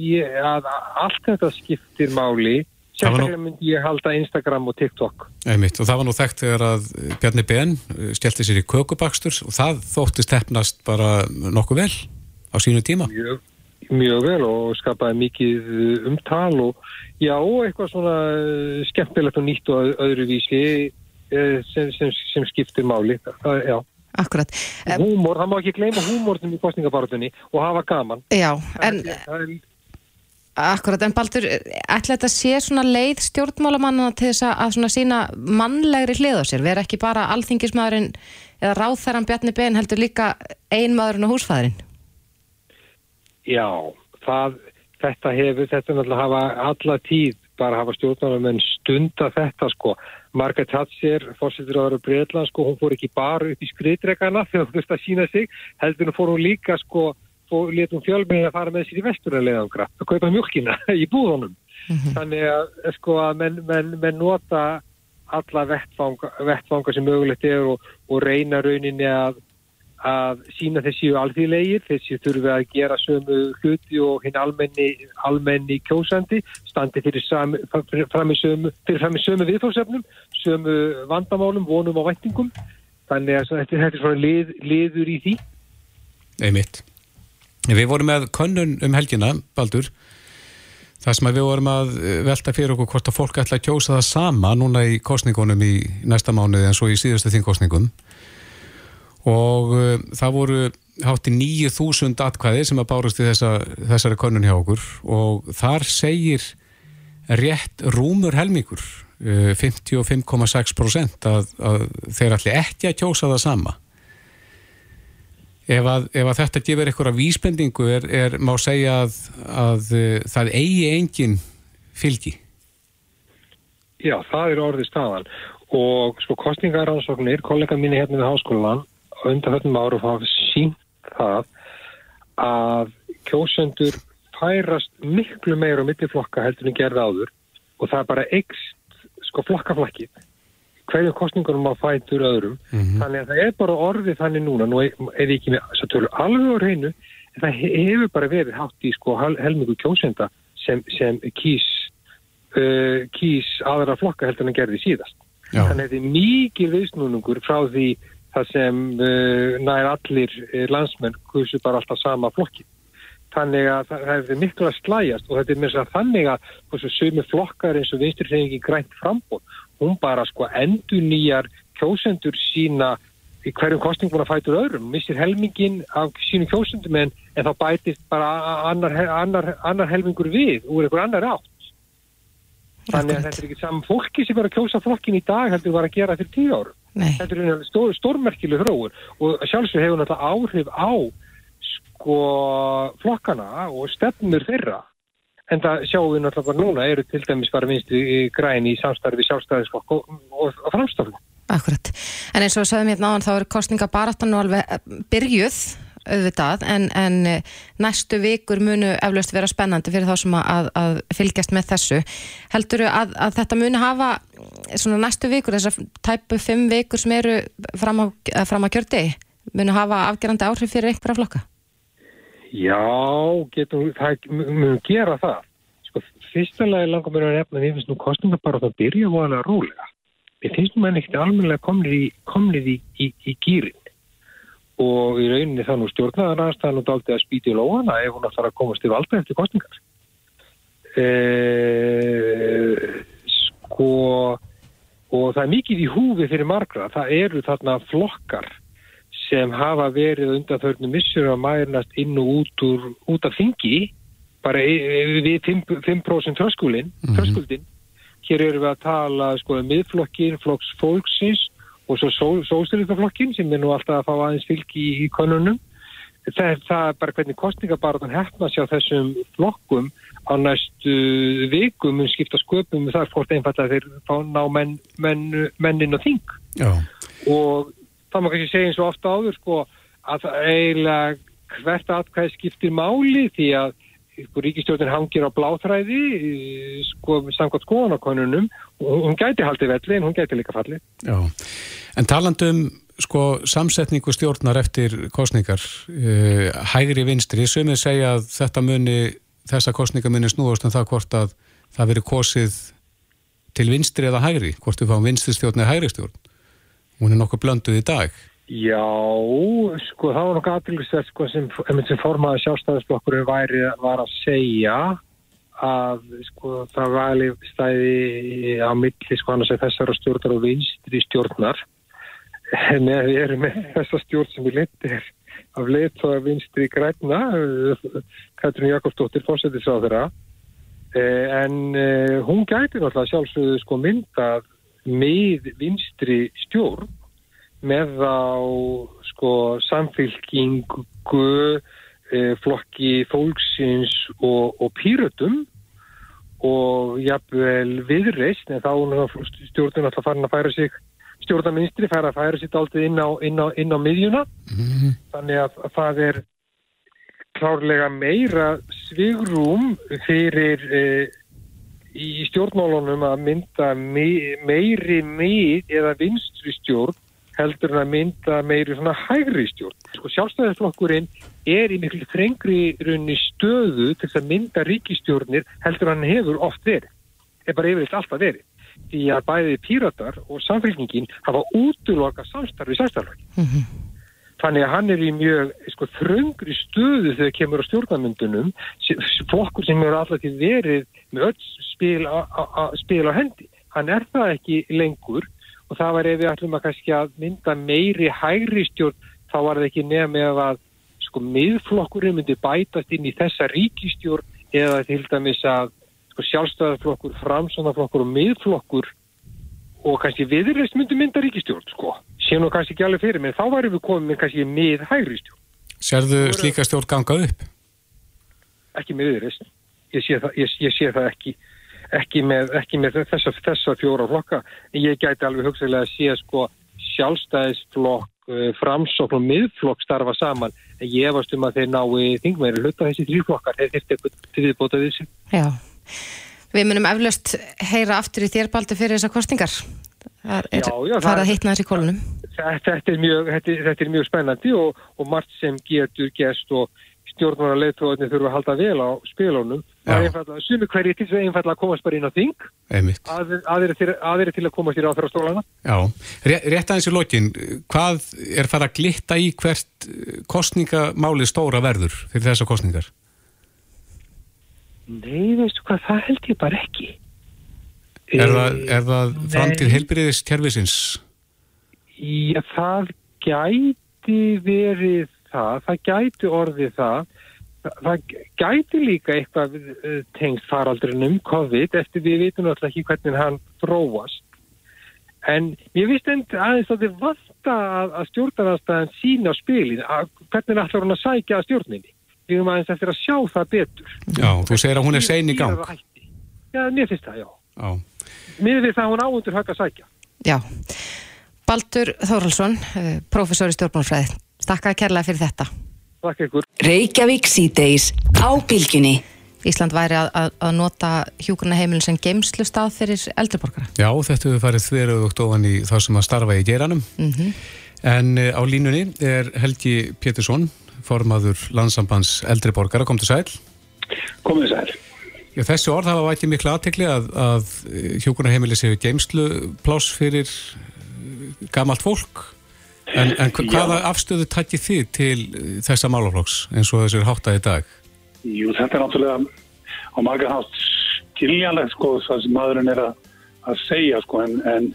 Speaker 7: ég, að allt þetta skiptir máli. Sérstaklega myndi ég halda Instagram og TikTok.
Speaker 3: Einmitt, og það var nú þekkt þegar að Bjarni Ben eh, stjælti sér í kökubakstur og það þótti stefnast bara nokkuð vel á sínu tíma.
Speaker 7: Mjög, mjög vel og skapaði mikið umtal og já, eitthvað svona eh, skemmtilegt og nýtt og öðruvísi eh, sem, sem, sem skiptir máli. Það, já
Speaker 2: Akkurat.
Speaker 7: Húmor, það má ekki gleyma húmornum í kostningabarutunni og hafa gaman.
Speaker 2: Já, en... Er, Akkurat, en Baldur, ætla þetta sé svona leið stjórnmálamannana til þess að svona sína mannlegri hlið á sér, vera ekki bara alþingismadurinn eða ráþæran Bjarni Ben heldur líka einmadurinn og húsfæðurinn?
Speaker 7: Já, það, þetta hefur, þetta náttúrulega hafa alla tíð bara hafa stjórnmálamenn stunda þetta sko. Margaret Thatcher, fórsettur ára Breitland sko, hún fór ekki bara upp í skriðdregana þegar hún þurfti að sína sig, heldur hún fór hún líka sko og letum fjölminn að fara með sér í vesturleðangra að kaupa mjölkina <laughs> í búðunum mm -hmm. þannig að sko að menn, menn, menn nota alla vettfanga, vettfanga sem mögulegt er og, og reyna rauninni að, að sína þessi alþýðlegir, þessi þurfi að gera sömu hluti og hinn almenni, almenni kjósandi, standi fyrir fram í sömu, sömu viðfórsefnum, sömu vandamálum, vonum og vættingum þannig að þetta, er svona lið, liður í því.
Speaker 3: Einmitt. Við vorum með könnun um helgina, Baldur, það sem við vorum að eh, velta fyrir okkur hvort að fólk ætla að kjósa það sama núna í kostningunum í næsta mánuði en svo í síðustu þingkostningum og uh, það voru hátti 9.000 atkvæði sem að bárast í þessa, þessari könnun hjá okkur og þar segir rétt rúmur helmingur, uh, 55,6% að, að þeir ætli ekki að kjósa það sama. Ef að, ef að þetta gefur eitthvað vísbendingu er, er má segja að, að uh, það eigi engin fylgi?
Speaker 7: Já, það er orðið staðan og sko kostningaransóknir, kollega mínu hérna við háskólan undan þetta áru hafa sínt það að kjósendur færast miklu meira á mittiflokka heldur en gerða áður og það er bara eikst sko flokkaflakkið hverju kostningunum á fætur öðrum mm -hmm. þannig að það er bara orðið þannig núna nú er ekki með að tölur alveg á hreinu en það hefur bara verið hátt í sko helmingu kjósenda sem, sem kýs uh, kýs aðra flokka heldur en gerði síðast Já. þannig að þetta er mikið viðsnúnungur frá því það sem uh, nær allir uh, landsmenn kursu bara alltaf sama flokki þannig að það hefur miklu að slæjast og þetta er mér að þannig að þessu sömu flokkar eins og vinstur þegar ekki grænt frambóð hún bara sko endur nýjar kjósendur sína í hverjum kostningum að fætur öðrum, missir helmingin af sínum kjósendum en, en þá bætist bara annar, annar, annar helmingur við úr einhver annar átt. Þannig að þetta er ekki saman fólki sem var að kjósa flokkin í dag heldur var að gera fyrir tíu árum. Nei. Þetta er einhverjum stór, stórmerkileg þróur og sjálfsög hefur náttúrulega áhrif á sko flokkana og stefnur þeirra En það sjáum við náttúrulega núna eru til dæmis bara vinstu græn í samstarfi sjálfstæðisflokk og, og, og framstofn.
Speaker 2: Akkurat. En eins og við sagðum hérna áðan þá eru kostningabaratanu alveg eh, byrjuð auðvitað en, en næstu vikur munu eflaust vera spennandi fyrir þá sem að, að fylgjast með þessu. Heldur að, að þetta munu hafa svona næstu vikur, þessar tæpu fimm vikur sem eru fram á, fram á kjördi munu hafa afgerandi áhrif fyrir einhverja flokka?
Speaker 7: Já, getum, það munu gera það. Sko, fyrstulega langar mér að nefna því að nú kostninga bara að það byrja voðalega rólega. Mér finnst nú menn ekkert almenlega komnið í, í, í, í gýrin og í rauninni þá nú stjórnaðar aðstæðan og daldi að spýti í lóana ef hún ætlar að komast í valda eftir kostningar. E, sko og það er mikið í húfi fyrir margra. Það eru þarna flokkar sem hafa verið undan þörnum missur að mærnast inn og út, úr, út af þingi bara við 5%, 5 tröskuldin mm -hmm. Hér eru við að tala sko um miðflokkin, flokks fólksins og svo sóstyrlítaflokkin sem er nú alltaf að fá aðeins fylgi í, í konunum. Það, það er bara hvernig kostningabarðan hefna sér þessum flokkum á næstu vikum um skipta sköpum um það er fórt einfallega þeir fá ná menn, menn, mennin og þing. Já. Og það má kannski segja eins og ofta áður sko að eiginlega hvert aðkvæð skiptir máli því að ríkistjórnir hangir á bláþræði sko, samkvæmt skoðanakonunum og hún gæti haldið velli en hún gæti líka falli
Speaker 3: Já, en talandum sko samsetningu stjórnar eftir kostningar uh, hægri vinstri, sömur segja að þetta muni þessa kostninga muni snúast en um það hvort að það veri kosið til vinstri eða hægri, hvort við fáum vinstri stjórn eða hægri stjórn. Hún er nokkuð blönduð í dag.
Speaker 7: Já, sko það var nokkuð aðtilsvægt sko sem, sem formaði sjálfstæðisblokkurinn væri var að segja að sko það væli stæði á milli sko hann að þessara stjórnar og vinstri stjórnar. En við erum með þessa stjórn sem við letir af leittóða vinstri græna Katrin Jakobsdóttir fórsetis á þeirra en eh, hún gæti náttúrulega sjálfsögðu sko myndað með vinstri stjórn með á sko, samfélkingu e, flokki fólksins og, og pýrötum og jafnvel viðreist en þá stjórnum alltaf farin að færa sig stjórnaministri færa að færa sitt aldrei inn á, inn á, inn á miðjuna. Mm þannig að, að það er klárlega meira svigrum fyrir e, í stjórnmálunum að mynda me, meiri mið eða vinstri stjórn heldur en að mynda meiri svona hægri stjórn. Sko sjálfstæðisflokkurinn er í miklu þrengri runni stöðu til að mynda ríkistjórnir heldur en hann hefur oft verið. Það er bara yfirleitt alltaf verið. Því að bæði píratar og samfélkingin hafa útloka samstarfi samstarflokki. Mm -hmm. Þannig að hann er í mjög sko, þröngri stöðu þegar kemur á stjórnamyndunum flokkur sem eru alltaf til verið með öll spil á, á, á, spil á hendi. Hann er það ekki lengur og það var ef við ætlum að kannski að mynda meiri hægri stjórn þá var það ekki nefn að sko miðflokkurinn myndi bætast inn í þessa ríkistjórn eða til dæmis að sko, sjálfstæðarflokkur, framsónaflokkur og miðflokkur og kannski viðreist myndi mynda ríkistjórn sko. Sér nú kannski ekki alveg fyrir, menn þá varum við komið með kannski mið hægri stjórn.
Speaker 3: Serðu slíka stjórn gangað upp?
Speaker 7: Ekki með viðreist. Ég sé ég, ég sé það ekki ekki með, ekki með þessa, þessa fjóra flokka. Ég gæti alveg hugsaðilega að sé sko sjálfstæðisflokk, eh, framsókn og miðflokk starfa saman. En ég varst um að þeir nái þingmeiri hluta þessi þrjúflokkar. Þeir þurfti eitthvað til því bótað þessu.
Speaker 2: Já, við munum eflaust heyra aftur í þérbaldi fyrir þessa kostingar. Það er já, já, farað að hitna þessi kólunum.
Speaker 7: Þetta þetta, þetta er mjög spennandi og, og margt sem getur gæst og stjórnvara leittóðinni þurfa að halda vel á spilunum. Sumi hverju til þess að einfalla að komast bara inn á þing. Aðeins til, til að komast í ráðfæra stólana
Speaker 3: Já, rétt aðeins í lokin hvað er það að glitta í hvert kostningamáli stóra verður fyrir þessa kostningar?
Speaker 7: Nei, veistu hvað, það held ég bara ekki.
Speaker 3: Er það, er það framtíð heilbyrðis kervisins?
Speaker 7: Já, það gæti verið það, það gæti orðið það. Það gæti líka eitthvað eh, tengst faraldrinum COVID eftir við vitum alltaf ekki hvernig hann þróast. En ég vist endur aðeins að þið vasta að, að stjórnarnarstæðan sína á spilin. Að, hvernig ætlar hann að sækja að stjórninni? Við erum aðeins eftir að sjá það betur.
Speaker 3: Já, þú segir að hún er sein í gang.
Speaker 7: Já, mér finnst það, já, já. Mér finnst það að hún áundur högg að sækja.
Speaker 2: Já, Baldur Þóraldsson eh, professor í stjórnmálfræði, stakka að kærlega fyrir þetta
Speaker 7: takk ykkur.
Speaker 1: Reykjavík síðdeis á bylginni.
Speaker 2: Ísland væri að, að, að nota hjúkurnaheimilin sem geimslu stað fyrir eldriborgara.
Speaker 3: Já, þetta hefur farið þverjuðugt ofan í þá sem að starfa í geranum. Mm -hmm. En uh, á línunni er Helgi Pétursson, formaður landsambands eldriborgara. Kom til sæl.
Speaker 8: Komið sæl.
Speaker 3: Já, þessi orð hafa vætið miklu aðtekli að, að hjúkurnaheimili séu geimslu pláss fyrir uh, gamalt fólk. En, en hvaða afstöðu takkið þið til þessa málaflokks eins og þessir hátta í dag?
Speaker 8: Jú, þetta er náttúrulega á marga hátt skiljanlegt sko það sem maðurinn er að, að segja sko en, en,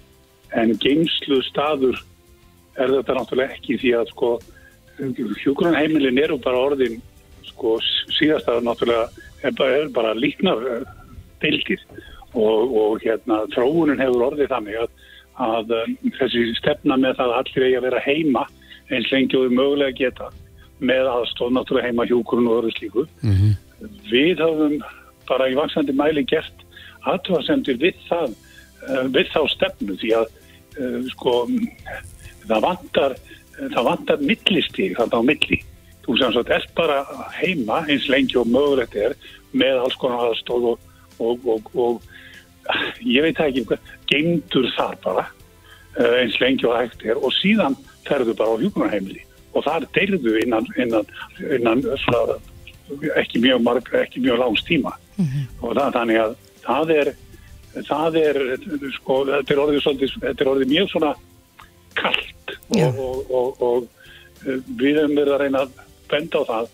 Speaker 8: en geimslu staður er þetta náttúrulega ekki því að sko hjókurunheimilin eru bara orðin sko síðast að náttúrulega er bara, er bara líknar eh, deildir og, og hérna tróunin hefur orðið þannig að, að um, þessi stefna með það að allir eigi að vera heima eins lengi og þau mögulega geta með aðstof náttúrulega heima hjúkurinn og öðru slíku. Mm -hmm. Við hafum bara í vaksandi mæli gert aðtöðasendur við það uh, við þá stefnu því að uh, sko það vantar það vantar millistík þannig á milli. Þú sem svo er bara heima eins lengi og mögulegt er með alls konar aðstof og, og, og, og ég veit ekki geimdur þar bara uh, eins lengi og hægt er. Og síðan ferðu bara á hjúkunarheimili og það er deyrðu innan, innan, innan svona, ekki mjög, marg, ekki mjög langs tíma. Mm -hmm. og það, þannig að það er það er sko, þetta er orðið, svolítið, þetta er orðið mjög svona kallt og, og, og, og eh, við höfum verið að reyna að benda á það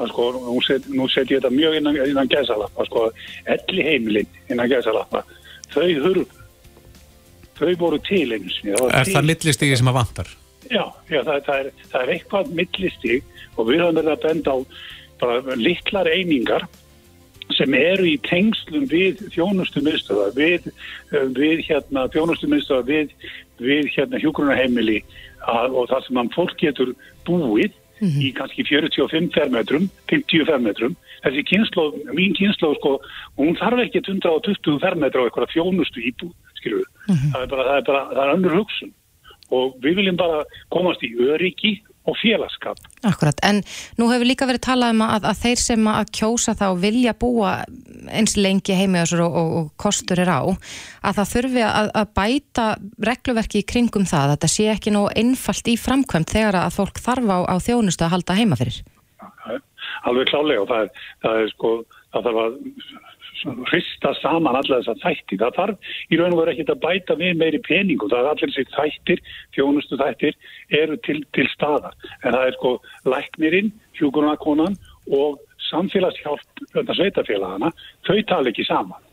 Speaker 8: sko, nú setjum set ég þetta mjög innan, innan gæsalappa, sko, elli heimilinn innan gæsalappa, þau hurf þau voru til eins
Speaker 3: Er það millistígi sem að vantar?
Speaker 8: Já, já það, það, er, það er eitthvað millistig og við höfum verið að benda á bara litlar einingar sem eru í tengslum við þjónustu miðstöða, við, eh, við hérna, þjónustu miðstöða, við, við hérna hjúgrunarheimili og það sem mann fólk getur búið mm -hmm. í kannski 45 fermetrum, 50 fermetrum. Þessi kynslo, mín kynslo, sko, hún þarf ekki 120 fermetra á eitthvað þjónustu íbúð, skiljuðu. Mm -hmm. Það er bara, það er bara, það er önnur hugsun og við viljum bara komast í öryggi og félagskap.
Speaker 2: Akkurat, en nú hefur líka verið talað um að, að þeir sem að kjósa þá vilja búa eins lengi heimiðasur og, og, og kostur er á, að það þurfi að, að bæta regluverki í kringum það, að þetta sé ekki nú einfalt í framkvæmt þegar að fólk þarf á, á þjónustu að halda heima fyrir.
Speaker 8: Alveg klálega og það er, það er sko, það þarf að hrista saman alla þessar þættir. Það þarf í raun og veru ekkert að bæta við meiri peningu. Það er allir þessi þættir, fjónustu þættir, eru til, til staðar. En það er sko læknirinn, hjúkurunakonan og samfélagshjálp, þetta sveitafélagana, þau tala ekki saman.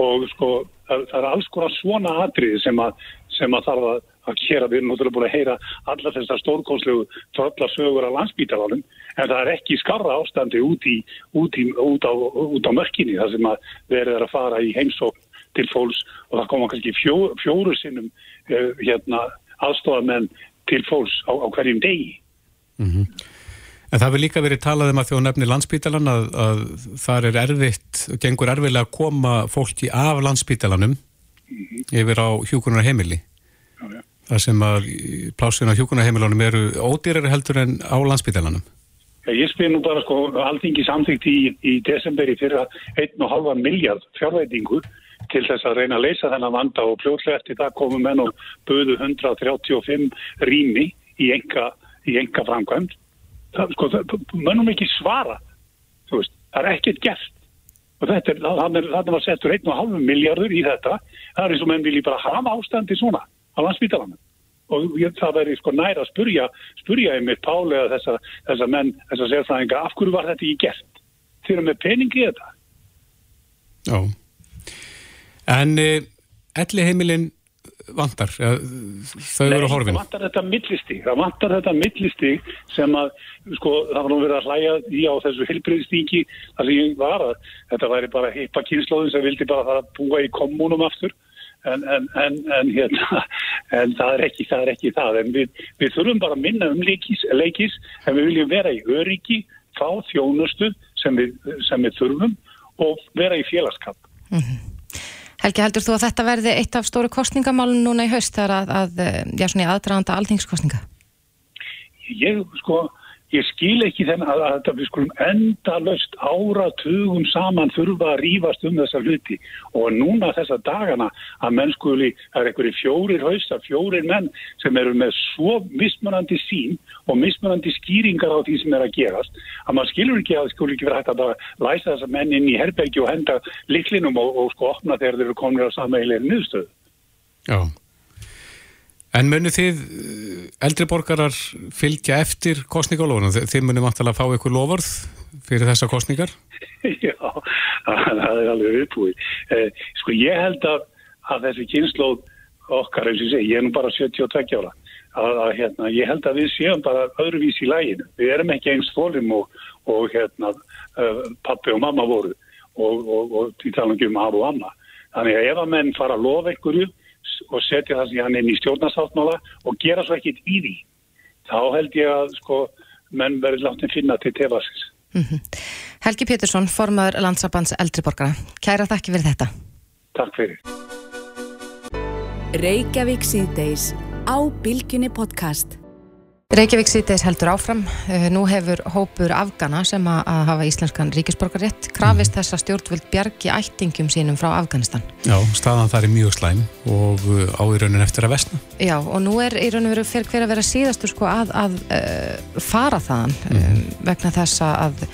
Speaker 8: Og sko það, það er alls konar svona atriði sem að, sem að þarf að að gera, við erum náttúrulega búin að heyra alla þessar stórkónslegu tröllasögur á landsbítalálum, en það er ekki skarra ástandi út, í, út, í, út, á, út á mörkinni þar sem að verið er að fara í heimsókn til fólks og það koma kannski fjó, fjóru sinnum uh, hérna, aðstofamenn til fólks á, á hverjum degi.
Speaker 3: Mm -hmm. En það vil líka verið talað um að þjó nefni landsbítalan að, að það er erfitt gengur erfiðlega að koma fólki af landsbítalanum mm -hmm. yfir á hjúkunar heimili. Já, já þar sem að plássina hjókunarheimilunum eru ódýrari heldur en á landsbytalanum?
Speaker 8: Ég spyr nú bara sko, alltingi samþygt í, í desemberi fyrir 1,5 miljard fjárvætingu til þess að reyna að leysa þennan vanda og fljóðlega eftir það komum menn og böðu 135 rými í enga, enga framkvæmd. Það, sko, það, mönnum ekki svara, veist, það er ekkert gert. Og þetta er, þannig var settur 1,5 miljardur í þetta, það er eins og menn vilji bara hafa ástandi svona á landsbítalanum og ég, það verður sko næra að spurja spurja einmitt pálega þessa, þessa menn, þessa sérfræðinga, af hverju var þetta í gert? Þeir eru með peningi í þetta?
Speaker 3: Já. En eh, elli heimilin vantar, ja, þau eru að horfin.
Speaker 8: það vantar þetta millistík það vantar þetta millistík sem að sko, það var nú verið að hlæja í á þessu helbriðstíki þar sem ég var að þetta væri bara heipa kynnslóðin sem vildi bara það búa í kommunum aftur en, en, en, en hérna, það er ekki það, er ekki það. Við, við þurfum bara að minna um leikis, leikis en við viljum vera í öryggi, fá þjónustu sem við, sem við þurfum og vera í félagskap. Mm -hmm.
Speaker 2: Helgi, heldur þú að þetta verði eitt af stóru kostningamálun núna í haust þar að, að já, svona í aðdraðanda alþingskostninga?
Speaker 8: Ég, sko, ég skil ekki þennan að, að þetta við skulum endalöst áratugum saman þurfa að rýfast um þessa hluti og núna þessa dagana að mennskuli, það er einhverju fjórir haustar, fjórir menn sem eru með svo mismunandi sín og mismunandi skýringar á því sem er að gerast að maður skilur ekki að það skul ekki vera hægt að bara læsa þessa menn inn í herbergi og henda liklinum og, og sko opna þegar þeir eru komin á sameilegir nýðstöðu.
Speaker 3: Já. En munið þið eldri borgarar fylgja eftir kostningalóðunum? Þið munið vantilega að fá ykkur lofurð fyrir þessa kostningar? <laughs>
Speaker 8: Já, það er alveg uppbúið. Eh, sko ég held að, að þessi kynnslóð okkar, eins og segi, ég er nú bara 72 ára, að, að hérna, ég held að við séum bara öðruvís í læginu. Við erum ekki eins fólum og, og hérna, uh, pappi og mamma voru og, og, og því tala um af og amma. Þannig að ef að menn fara að lofa ykkurju og setja það sem hann inn í stjórnarsáttmála og gera svo ekkit í því. Þá held ég að sko menn verður látt að finna til tefasins. Mm -hmm.
Speaker 2: Helgi Pétursson, formadur landsabands eldriborgara. Kæra þakki fyrir þetta.
Speaker 8: Takk fyrir.
Speaker 1: Reykjavík síðdeis á Bilginni podcast
Speaker 2: Reykjavík sýteis heldur áfram. Eh, nú hefur hópur Afgana sem að hafa íslenskan ríkisborgarrétt krafist þess að stjórnvöld bjargi ættingum sínum frá Afganistan.
Speaker 3: Já, staðan þar er mjög slæm og eh, á í raunin eftir að vestna.
Speaker 2: Já, og nú er í raunin verið fyrir hver að vera síðastur sko að, að uh, fara þaðan mm. um, vegna þess að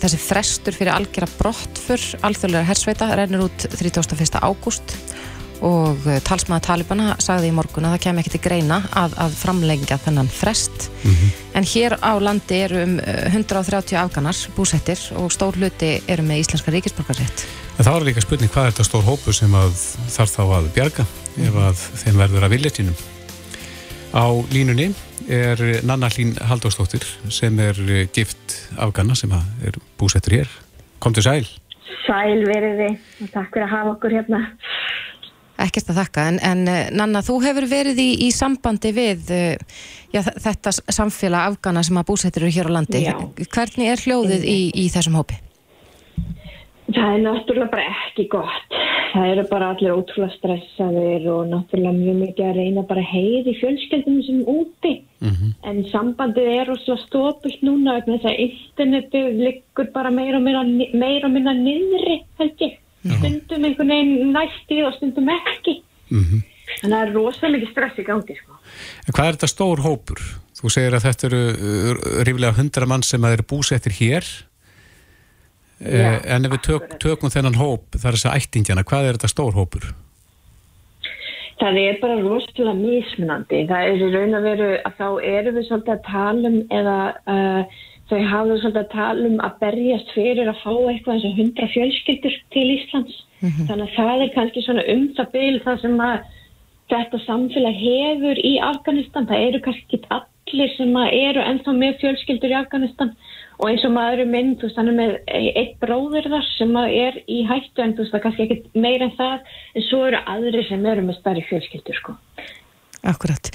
Speaker 2: þessi frestur fyrir algjörða brott fyrr alþjóðlega hersveita rennur út 31. ágúst og eh, talsmaða Talibana sagði í morgun að það kem ekki til greina að, að framlengja þennan frest. Mm -hmm. en hér á landi eru um 130 eh, afganar búsettir og stór hluti eru með íslenska ríkisborgarrétt
Speaker 3: En það var líka spurning hvað er þetta stór hópu sem þarf þá að bjarga mm -hmm. ef að þeim verður að viljetinum Á línunni er Nanna Hlín Haldóstóttir sem er eh, gift afgana sem er búsettir hér. Kom til sæl.
Speaker 9: Sæl veriði og takk fyrir að hafa okkur hérna
Speaker 2: Ekkert að þakka, en, en eh, Nanna, þú hefur verið í, í sambandi við eh, já, þetta samfélag afgana sem að búsettir eru hér á landi. Já. Hvernig er hljóðið í, í þessum hópi?
Speaker 9: Það er náttúrulega bara ekki gott. Það eru bara allir ótrúlega stressaðir og náttúrulega mjög mikið að reyna bara heið í fjölskeldunum sem úti. Mm -hmm. En sambandið er ótrúlega stópilt núna þess að internetu liggur bara meira og meira, meira, meira niðri, held ég stundum einhvern veginn næsti og stundum ekki mm -hmm. þannig að það er rosalega mikið stress í gangi sko.
Speaker 3: En hvað er þetta stór hópur? Þú segir að þetta eru uh, ríflega hundra mann sem að eru búsettir hér Já, en ef við tök, tökum þennan hóp þar er þess að ættingjana, hvað er þetta stór hópur?
Speaker 9: Það er bara rosalega mismunandi það er í raun að veru að þá eru við svolítið að tala um eða uh, þau hafðu svolítið að tala um að berjast fyrir að fá eitthvað eins og hundra fjölskyldur til Íslands. Mm -hmm. Þannig að það er kannski svona um það byrj það sem að þetta samfélag hefur í Afganistan. Það eru kannski ekki allir sem eru ennþá með fjölskyldur í Afganistan og eins og maður eru mynd, þú veist, þannig með eitt bróður þar sem er í hættu en þú veist, það kannski ekki meira en það en svo eru aðri sem eru með starri fjölskyldur, sko.
Speaker 2: Akkurat.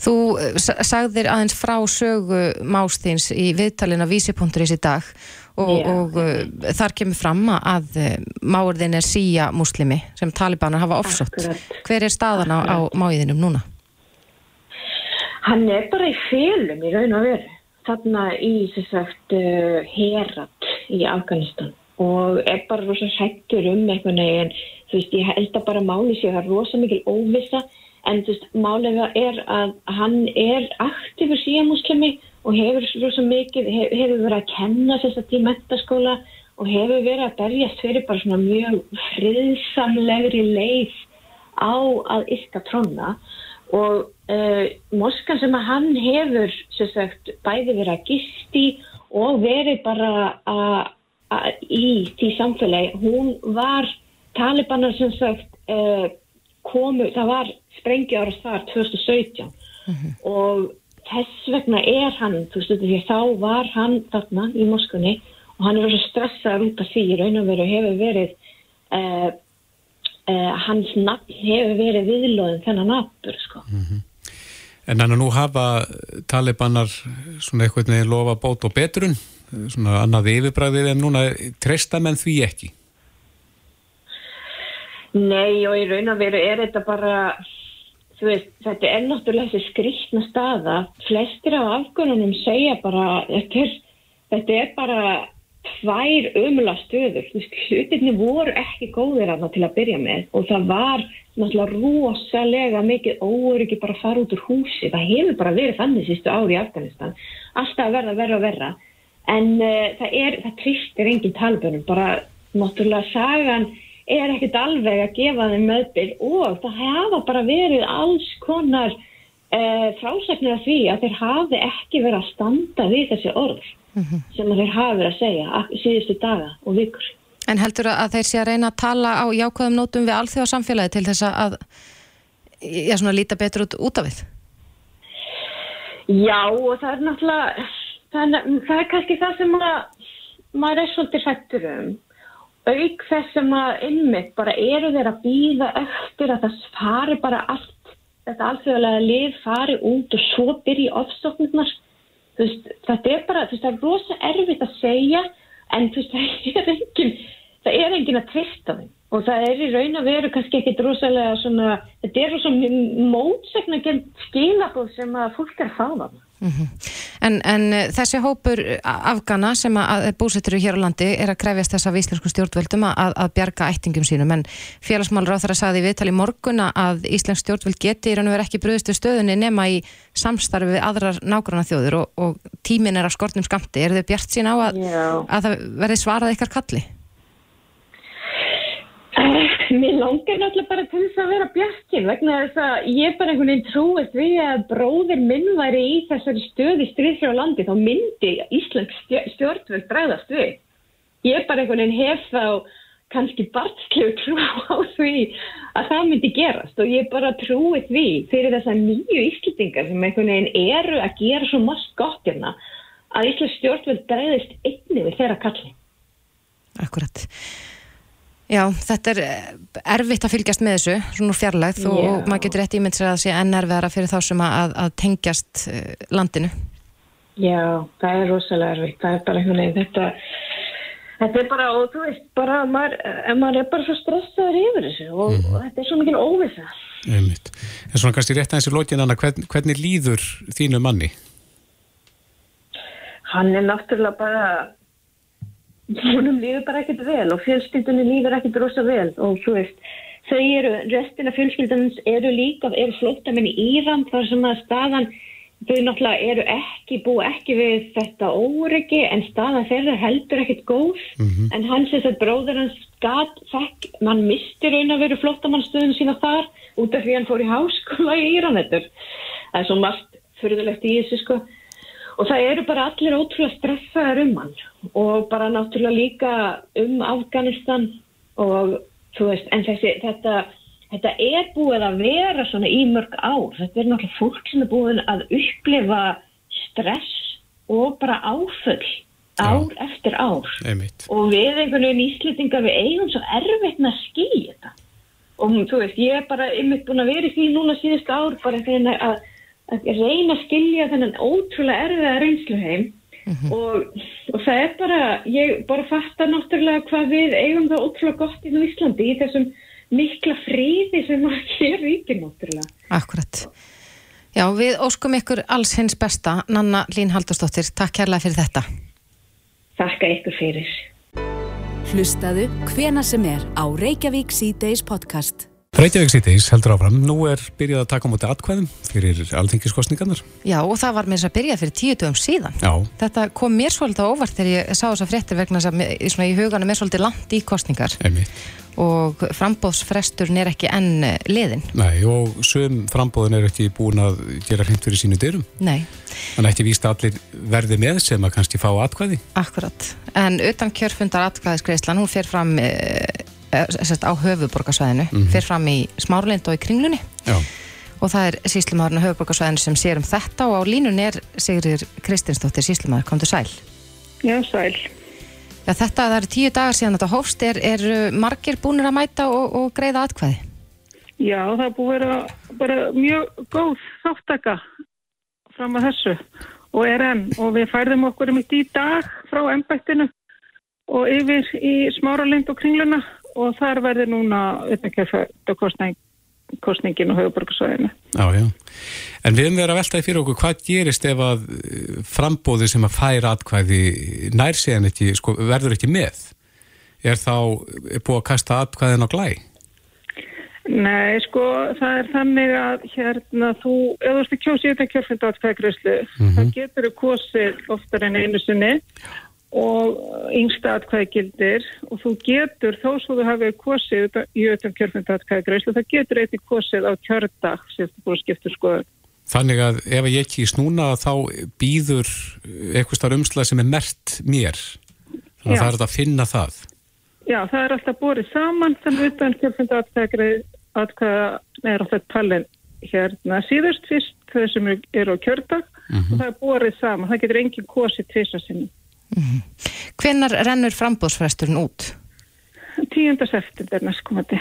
Speaker 2: Þú eh, sagðir aðeins frá sögu mástins í viðtalina vísipunkturins í dag og, yeah. og uh, þar kemur fram að uh, máurðin er síja muslimi sem talibanar hafa ofsott. Hver er staðan á, á máiðinum núna?
Speaker 9: Hann er bara í félum í raun og veru. Þarna í að uh, herat í Afganistan og er bara rosalega hættur um eitthvað neginn. Þú veist, ég held að bara máli sér að rosalega mikil óvisa en þú veist, málega er að hann er aktífur síamuslimi og hefur svo mikið, hef, hefur verið að kenna þess að í mentaskóla og hefur verið að berjast fyrir bara svona mjög friðsamlegri leið á að yrka tróna og uh, Moskan sem að hann hefur sagt, bæði verið að gisti og verið bara að í því samfélagi, hún var talibanar sem sagt uh, komu, það var sprengjára þar 2017 mm -hmm. og þess vegna er hann, þú veist því þá var hann þarna í Moskunni og hann er verið stressaður út af því raun og veru hefur verið uh, uh, hans nafn hefur verið viðlóðin þennan nafnur sko mm -hmm.
Speaker 3: En þannig að nú hafa talibanar svona eitthvað neði lofa bót og betrun svona annað yfirbræðið en núna treysta menn því ekki
Speaker 9: Nei og í raun og veru er þetta bara veist, þetta er náttúrulega þessi skriktna staða. Flestir af afgönunum segja bara, þetta er, þetta er bara tvær umla stöður. Hlutinni voru ekki góðir aðna til að byrja með og það var náttúrulega rosalega mikið óöryggi bara að fara út úr húsi. Það hefur bara verið þannig sístu ári í Afganistan. Alltaf verða, verða, verða. En uh, það er, það tristir enginn talbunum. Bara náttúrulega sagan er ekkert alveg að gefa þeim meðbyrg og það hafa bara verið alls konar uh, frásæknir af því að þeir hafi ekki verið að standa við þessi orð mm -hmm. sem þeir hafi verið að segja síðustu daga og vikur.
Speaker 2: En heldur að þeir sé að reyna að tala á jákvæðum nótum við alþjóðarsamfélagi til þess að já, svona líta betur út, út af við?
Speaker 9: Já og það er náttúrulega það er, það er kannski það sem að maður er svolítið hættur um auk þess sem að innmitt bara eru þeir að býða eftir að það fari bara allt þetta alþjóðlega lið fari út og svo byrji ofstofnirnar þetta er bara, veist, það er rosa erfitt að segja en veist, <laughs> það er engin það er engin að trista þeim. Og það er í raun að veru kannski ekkit rosalega svona, þetta er rosalega mótsegna skilabóð sem að fólk er að fá það Mm -hmm.
Speaker 2: en, en eh, þessi hópur afgana sem að búsettur hér á landi er að krefjast þess að íslensku stjórnvöldum að, að bjarga ættingum sínum en félagsmálur á þar að saði viðtali morguna að íslensk stjórnvöld geti í raun og verið ekki bröðustu stöðunni nema í samstarfi við aðrar nágranna þjóður og, og tímin er á skortnum skamti er þau bjart sín á að, að það verði svarað ykkar kalli?
Speaker 9: Mér langar náttúrulega bara til þess að vera bjarkin vegna þess að ég bara einhvern veginn trúist við að bróðir minn væri í þessari stöði stríðsjá landi þá myndi Íslands stjórnvöld bregðast við. Ég bara einhvern veginn hef þá kannski barnslegu trú <laughs> á því að það myndi gerast og ég bara trúið því fyrir þessa nýju íslitingar sem einhvern veginn eru að gera svo mast gott hérna að Íslands stjórnvöld bregðist einni við þeirra kalli.
Speaker 2: Akkurat. Já, þetta er eh, erfitt að fylgjast með þessu, svona fjarlægð og, og maður getur rétt ímynd sér að það sé enn erfiðara fyrir þá sem að, að tengjast eh, landinu.
Speaker 9: Já, það er rosalega erfitt, það er bara einhvern veginn, þetta, þetta er bara, og þú veist, bara, maður, maður er bara svo stressaður yfir þessu og, mm. þetta er svo mikil óvisa.
Speaker 3: Einmitt. En svona kannski rétt aðeins í lógin, Anna, hvern, hvernig líður þínu manni?
Speaker 9: Hann er náttúrulega bara húnum líður bara ekkert vel og fjölskyldunni líður ekkert rosa vel og þú veist, þau eru, restina fjölskyldunins eru líka, eru flóttamenn í Íran þar sem að staðan þau náttúrulega eru ekki, bú ekki við þetta óryggi en staðan þeirra heldur ekkert góð mm -hmm. en hans þess að bróður hans gat, fekk, mann misti raun að veru flóttamannstöðun sína þar út af því hann fór í háskóla í Íran þetta er svo margt fyrirlegt í þessu sko og það eru bara allir ótrúlega stressaðar um hann og bara náttúrulega líka um Afganistan og þú veist, en þessi, þetta, þetta er búið að vera svona í mörg ár, þetta er náttúrulega fólk sem er búið að upplifa stress og bara áföll ár Já. eftir ár
Speaker 3: Einmitt.
Speaker 9: og við einhvern veginn íslitingar við eigum svo erfitt með að skilja þetta og þú veist, ég er bara einmitt búin að vera í því núna síðust ár bara þegar að að reyna að skilja þennan ótrúlega erfiða reynslu heim mm -hmm. og, og það er bara, ég bara fatta náttúrulega hvað við eigum það ótrúlega gott í Íslandi í þessum mikla fríði sem að <laughs> hér ríkir náttúrulega.
Speaker 2: Akkurat. Já, við óskum ykkur alls hins besta. Nanna Lín Haldurstóttir, takk kærlega fyrir þetta.
Speaker 9: Takk að ykkur fyrir.
Speaker 1: Hlustaðu hvena sem er á Reykjavík C-Days podcast.
Speaker 3: Reykjavík Cities heldur áfram. Nú er byrjað að taka á móti atkvæðum fyrir alþingiskostningarnar.
Speaker 2: Já og það var með þess að byrja fyrir tíu dögum síðan.
Speaker 3: Já.
Speaker 2: Þetta kom mér svolítið óvart þegar ég sá þess að fréttir vegna þess að svona, í huganum er svolítið langt í kostningar.
Speaker 3: Einmitt.
Speaker 2: Og frambóðsfresturn er ekki enn liðin.
Speaker 3: Nei og söm frambóðin er ekki búin að gera hreint fyrir sínu dyrum.
Speaker 2: Nei.
Speaker 3: Þannig ekki víst að allir verði með sem að kannski fá atkvæði.
Speaker 2: Akkurat. En utan kjörfundar atkvæðiskreislan, Eh, sérst, á höfuborgarsvæðinu mm -hmm. fyrir fram í Smáralind og í Kringlunni.
Speaker 3: Já.
Speaker 2: og það er síslimaðurinn á höfuborgarsvæðinu sem sér um þetta og á línun er Sigrir Kristinsdóttir síslimaður, kom til sæl.
Speaker 10: Já, sæl.
Speaker 2: Já, þetta, það eru tíu dagar síðan þetta hófst. Er, er margir búinir að mæta og, og greiða atkvæði?
Speaker 10: Já, það er búið að vera bara mjög góð þáttaka fram að þessu og er enn. Og við færðum okkur um í dag frá ennbættinu og yfir í Smáralind og Kringluna og þar verður núna uppmyggjarfjöldakostnæg kostningin og höfuborgarsvæðinu.
Speaker 3: Já, já. En við höfum verið að veltaði fyrir okkur, hvað gerist ef að eh, frambóði sem að færa atkvæði nær séðan ekki, sko, verður ekki með? Er þá er búið að kasta atkvæðin á glæ?
Speaker 10: Nei, sko, það er þannig að hérna þú, ef þú ert að kjósa í þetta kjörfund atkvæðgræslu, mm -hmm. það getur þú kosið oftar en einu sinni og yngsta atkvæði gildir og þú getur, þó svo þú hafið kosið í auðvitað kjörfundatkvæði það getur eitthvað kosið á kjördag sem þú búið að skipta skoður
Speaker 3: Þannig að ef ég ekki snúna þá býður eitthvað starf umslag sem er mert mér. Þannig að það er að finna það.
Speaker 10: Já, það er alltaf borið saman þannig auðvitað kjörfundatkvæði er alltaf talin hérna síðust fyrst þau sem eru á kjördag. Mm -hmm. og það er borið saman, það getur engin kosið tvisa sinni Mm -hmm.
Speaker 2: Hvenar rennur frambóðsfresturinn út?
Speaker 10: 10. september næstkomandi.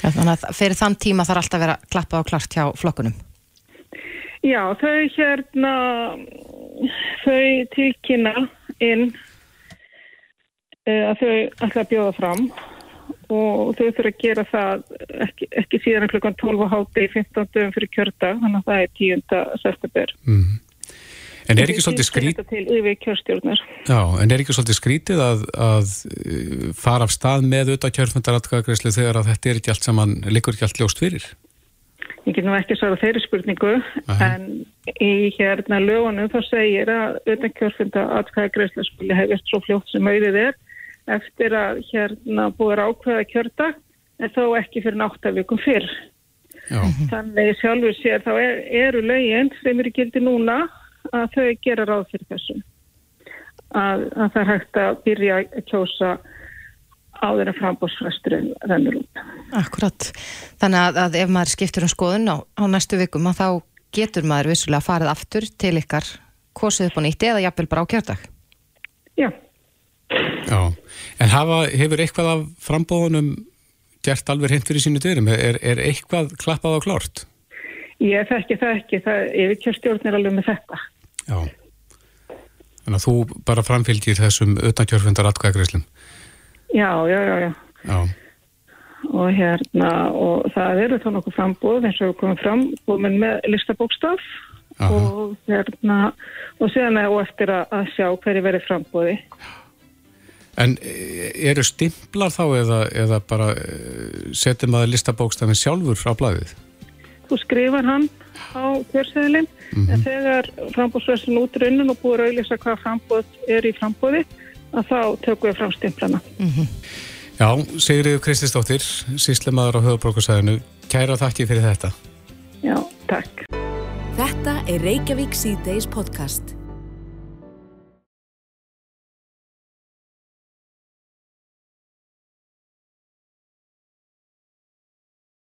Speaker 2: Ja, þannig að fyrir þann tíma þarf alltaf að vera klappað og klart hjá flokkunum?
Speaker 10: Já, þau hérna, þau tilkynna inn uh, að þau ætla að bjóða fram og þau þurfa að gera það ekki, ekki síðan klukkan 12 háti í 15 dögum fyrir kjörta, þannig að það er 10. september. Mm -hmm.
Speaker 3: En er ekki svolítið skrítið Já, en er ekki svolítið skrítið að, að uh, fara af stað með auðvitað kjörfundaratkvæðagreyslu þegar að þetta er ekki allt saman, likur ekki allt ljóst fyrir?
Speaker 10: Ég get nú ekki svara þeirri spurningu Aha. en í hérna lögunum þá segir að auðvitað kjörfundaratkvæðagreyslu skuli hefist svo fljótt sem auðvið er eftir að hérna búið ákveða kjörda en þó ekki fyrir náttavíkum fyrr. Já. Þannig sjálfur sér þá er, eru lögin sem eru gildi núna að þau gera ráð fyrir þessu að, að það er hægt að byrja að kjósa áður en frambóðsfresturinn rennur út.
Speaker 2: Akkurat. Þannig að, að ef maður skiptur um skoðun á, á næstu vikum að þá getur maður vissulega farið aftur til ykkar kosið upp á nýtti eða jafnvel bara á kjördag.
Speaker 10: Já.
Speaker 3: Já. En hafa, hefur eitthvað af frambóðunum gert alveg hint fyrir sínu dyrum? Er, er eitthvað klappað á klárt?
Speaker 10: Ég þekki það ekki. Það er ekki kjörstjórnir alveg með þetta.
Speaker 3: Já. Þannig að þú bara framfylgir þessum auðvitaðkjörfundar atkvæðagreislum.
Speaker 10: Já, já, já, já.
Speaker 3: Já.
Speaker 10: Og hérna, og það eru þá nokkuð frambóð eins og komum fram, komum með listabókstaf Aha. og hérna, og séðan er og eftir að, sjá hverju verið frambóði.
Speaker 3: En eru stimplar þá eða, eða bara e, setjum að listabókstafin sjálfur á blæðið?
Speaker 10: Þú skrifar hann á kjörseðilinn mm -hmm. en þegar frambóðsversin út raunin og búið að auðvisa hvað frambóð er í frambóði að þá tökum við fram stimplana. Mm -hmm.
Speaker 3: Já, Sigriður Krististóttir, síslemaður á höfubrókarsæðinu, kæra þakki fyrir þetta.
Speaker 10: Já, takk.
Speaker 1: Þetta er Reykjavík C-Days podcast.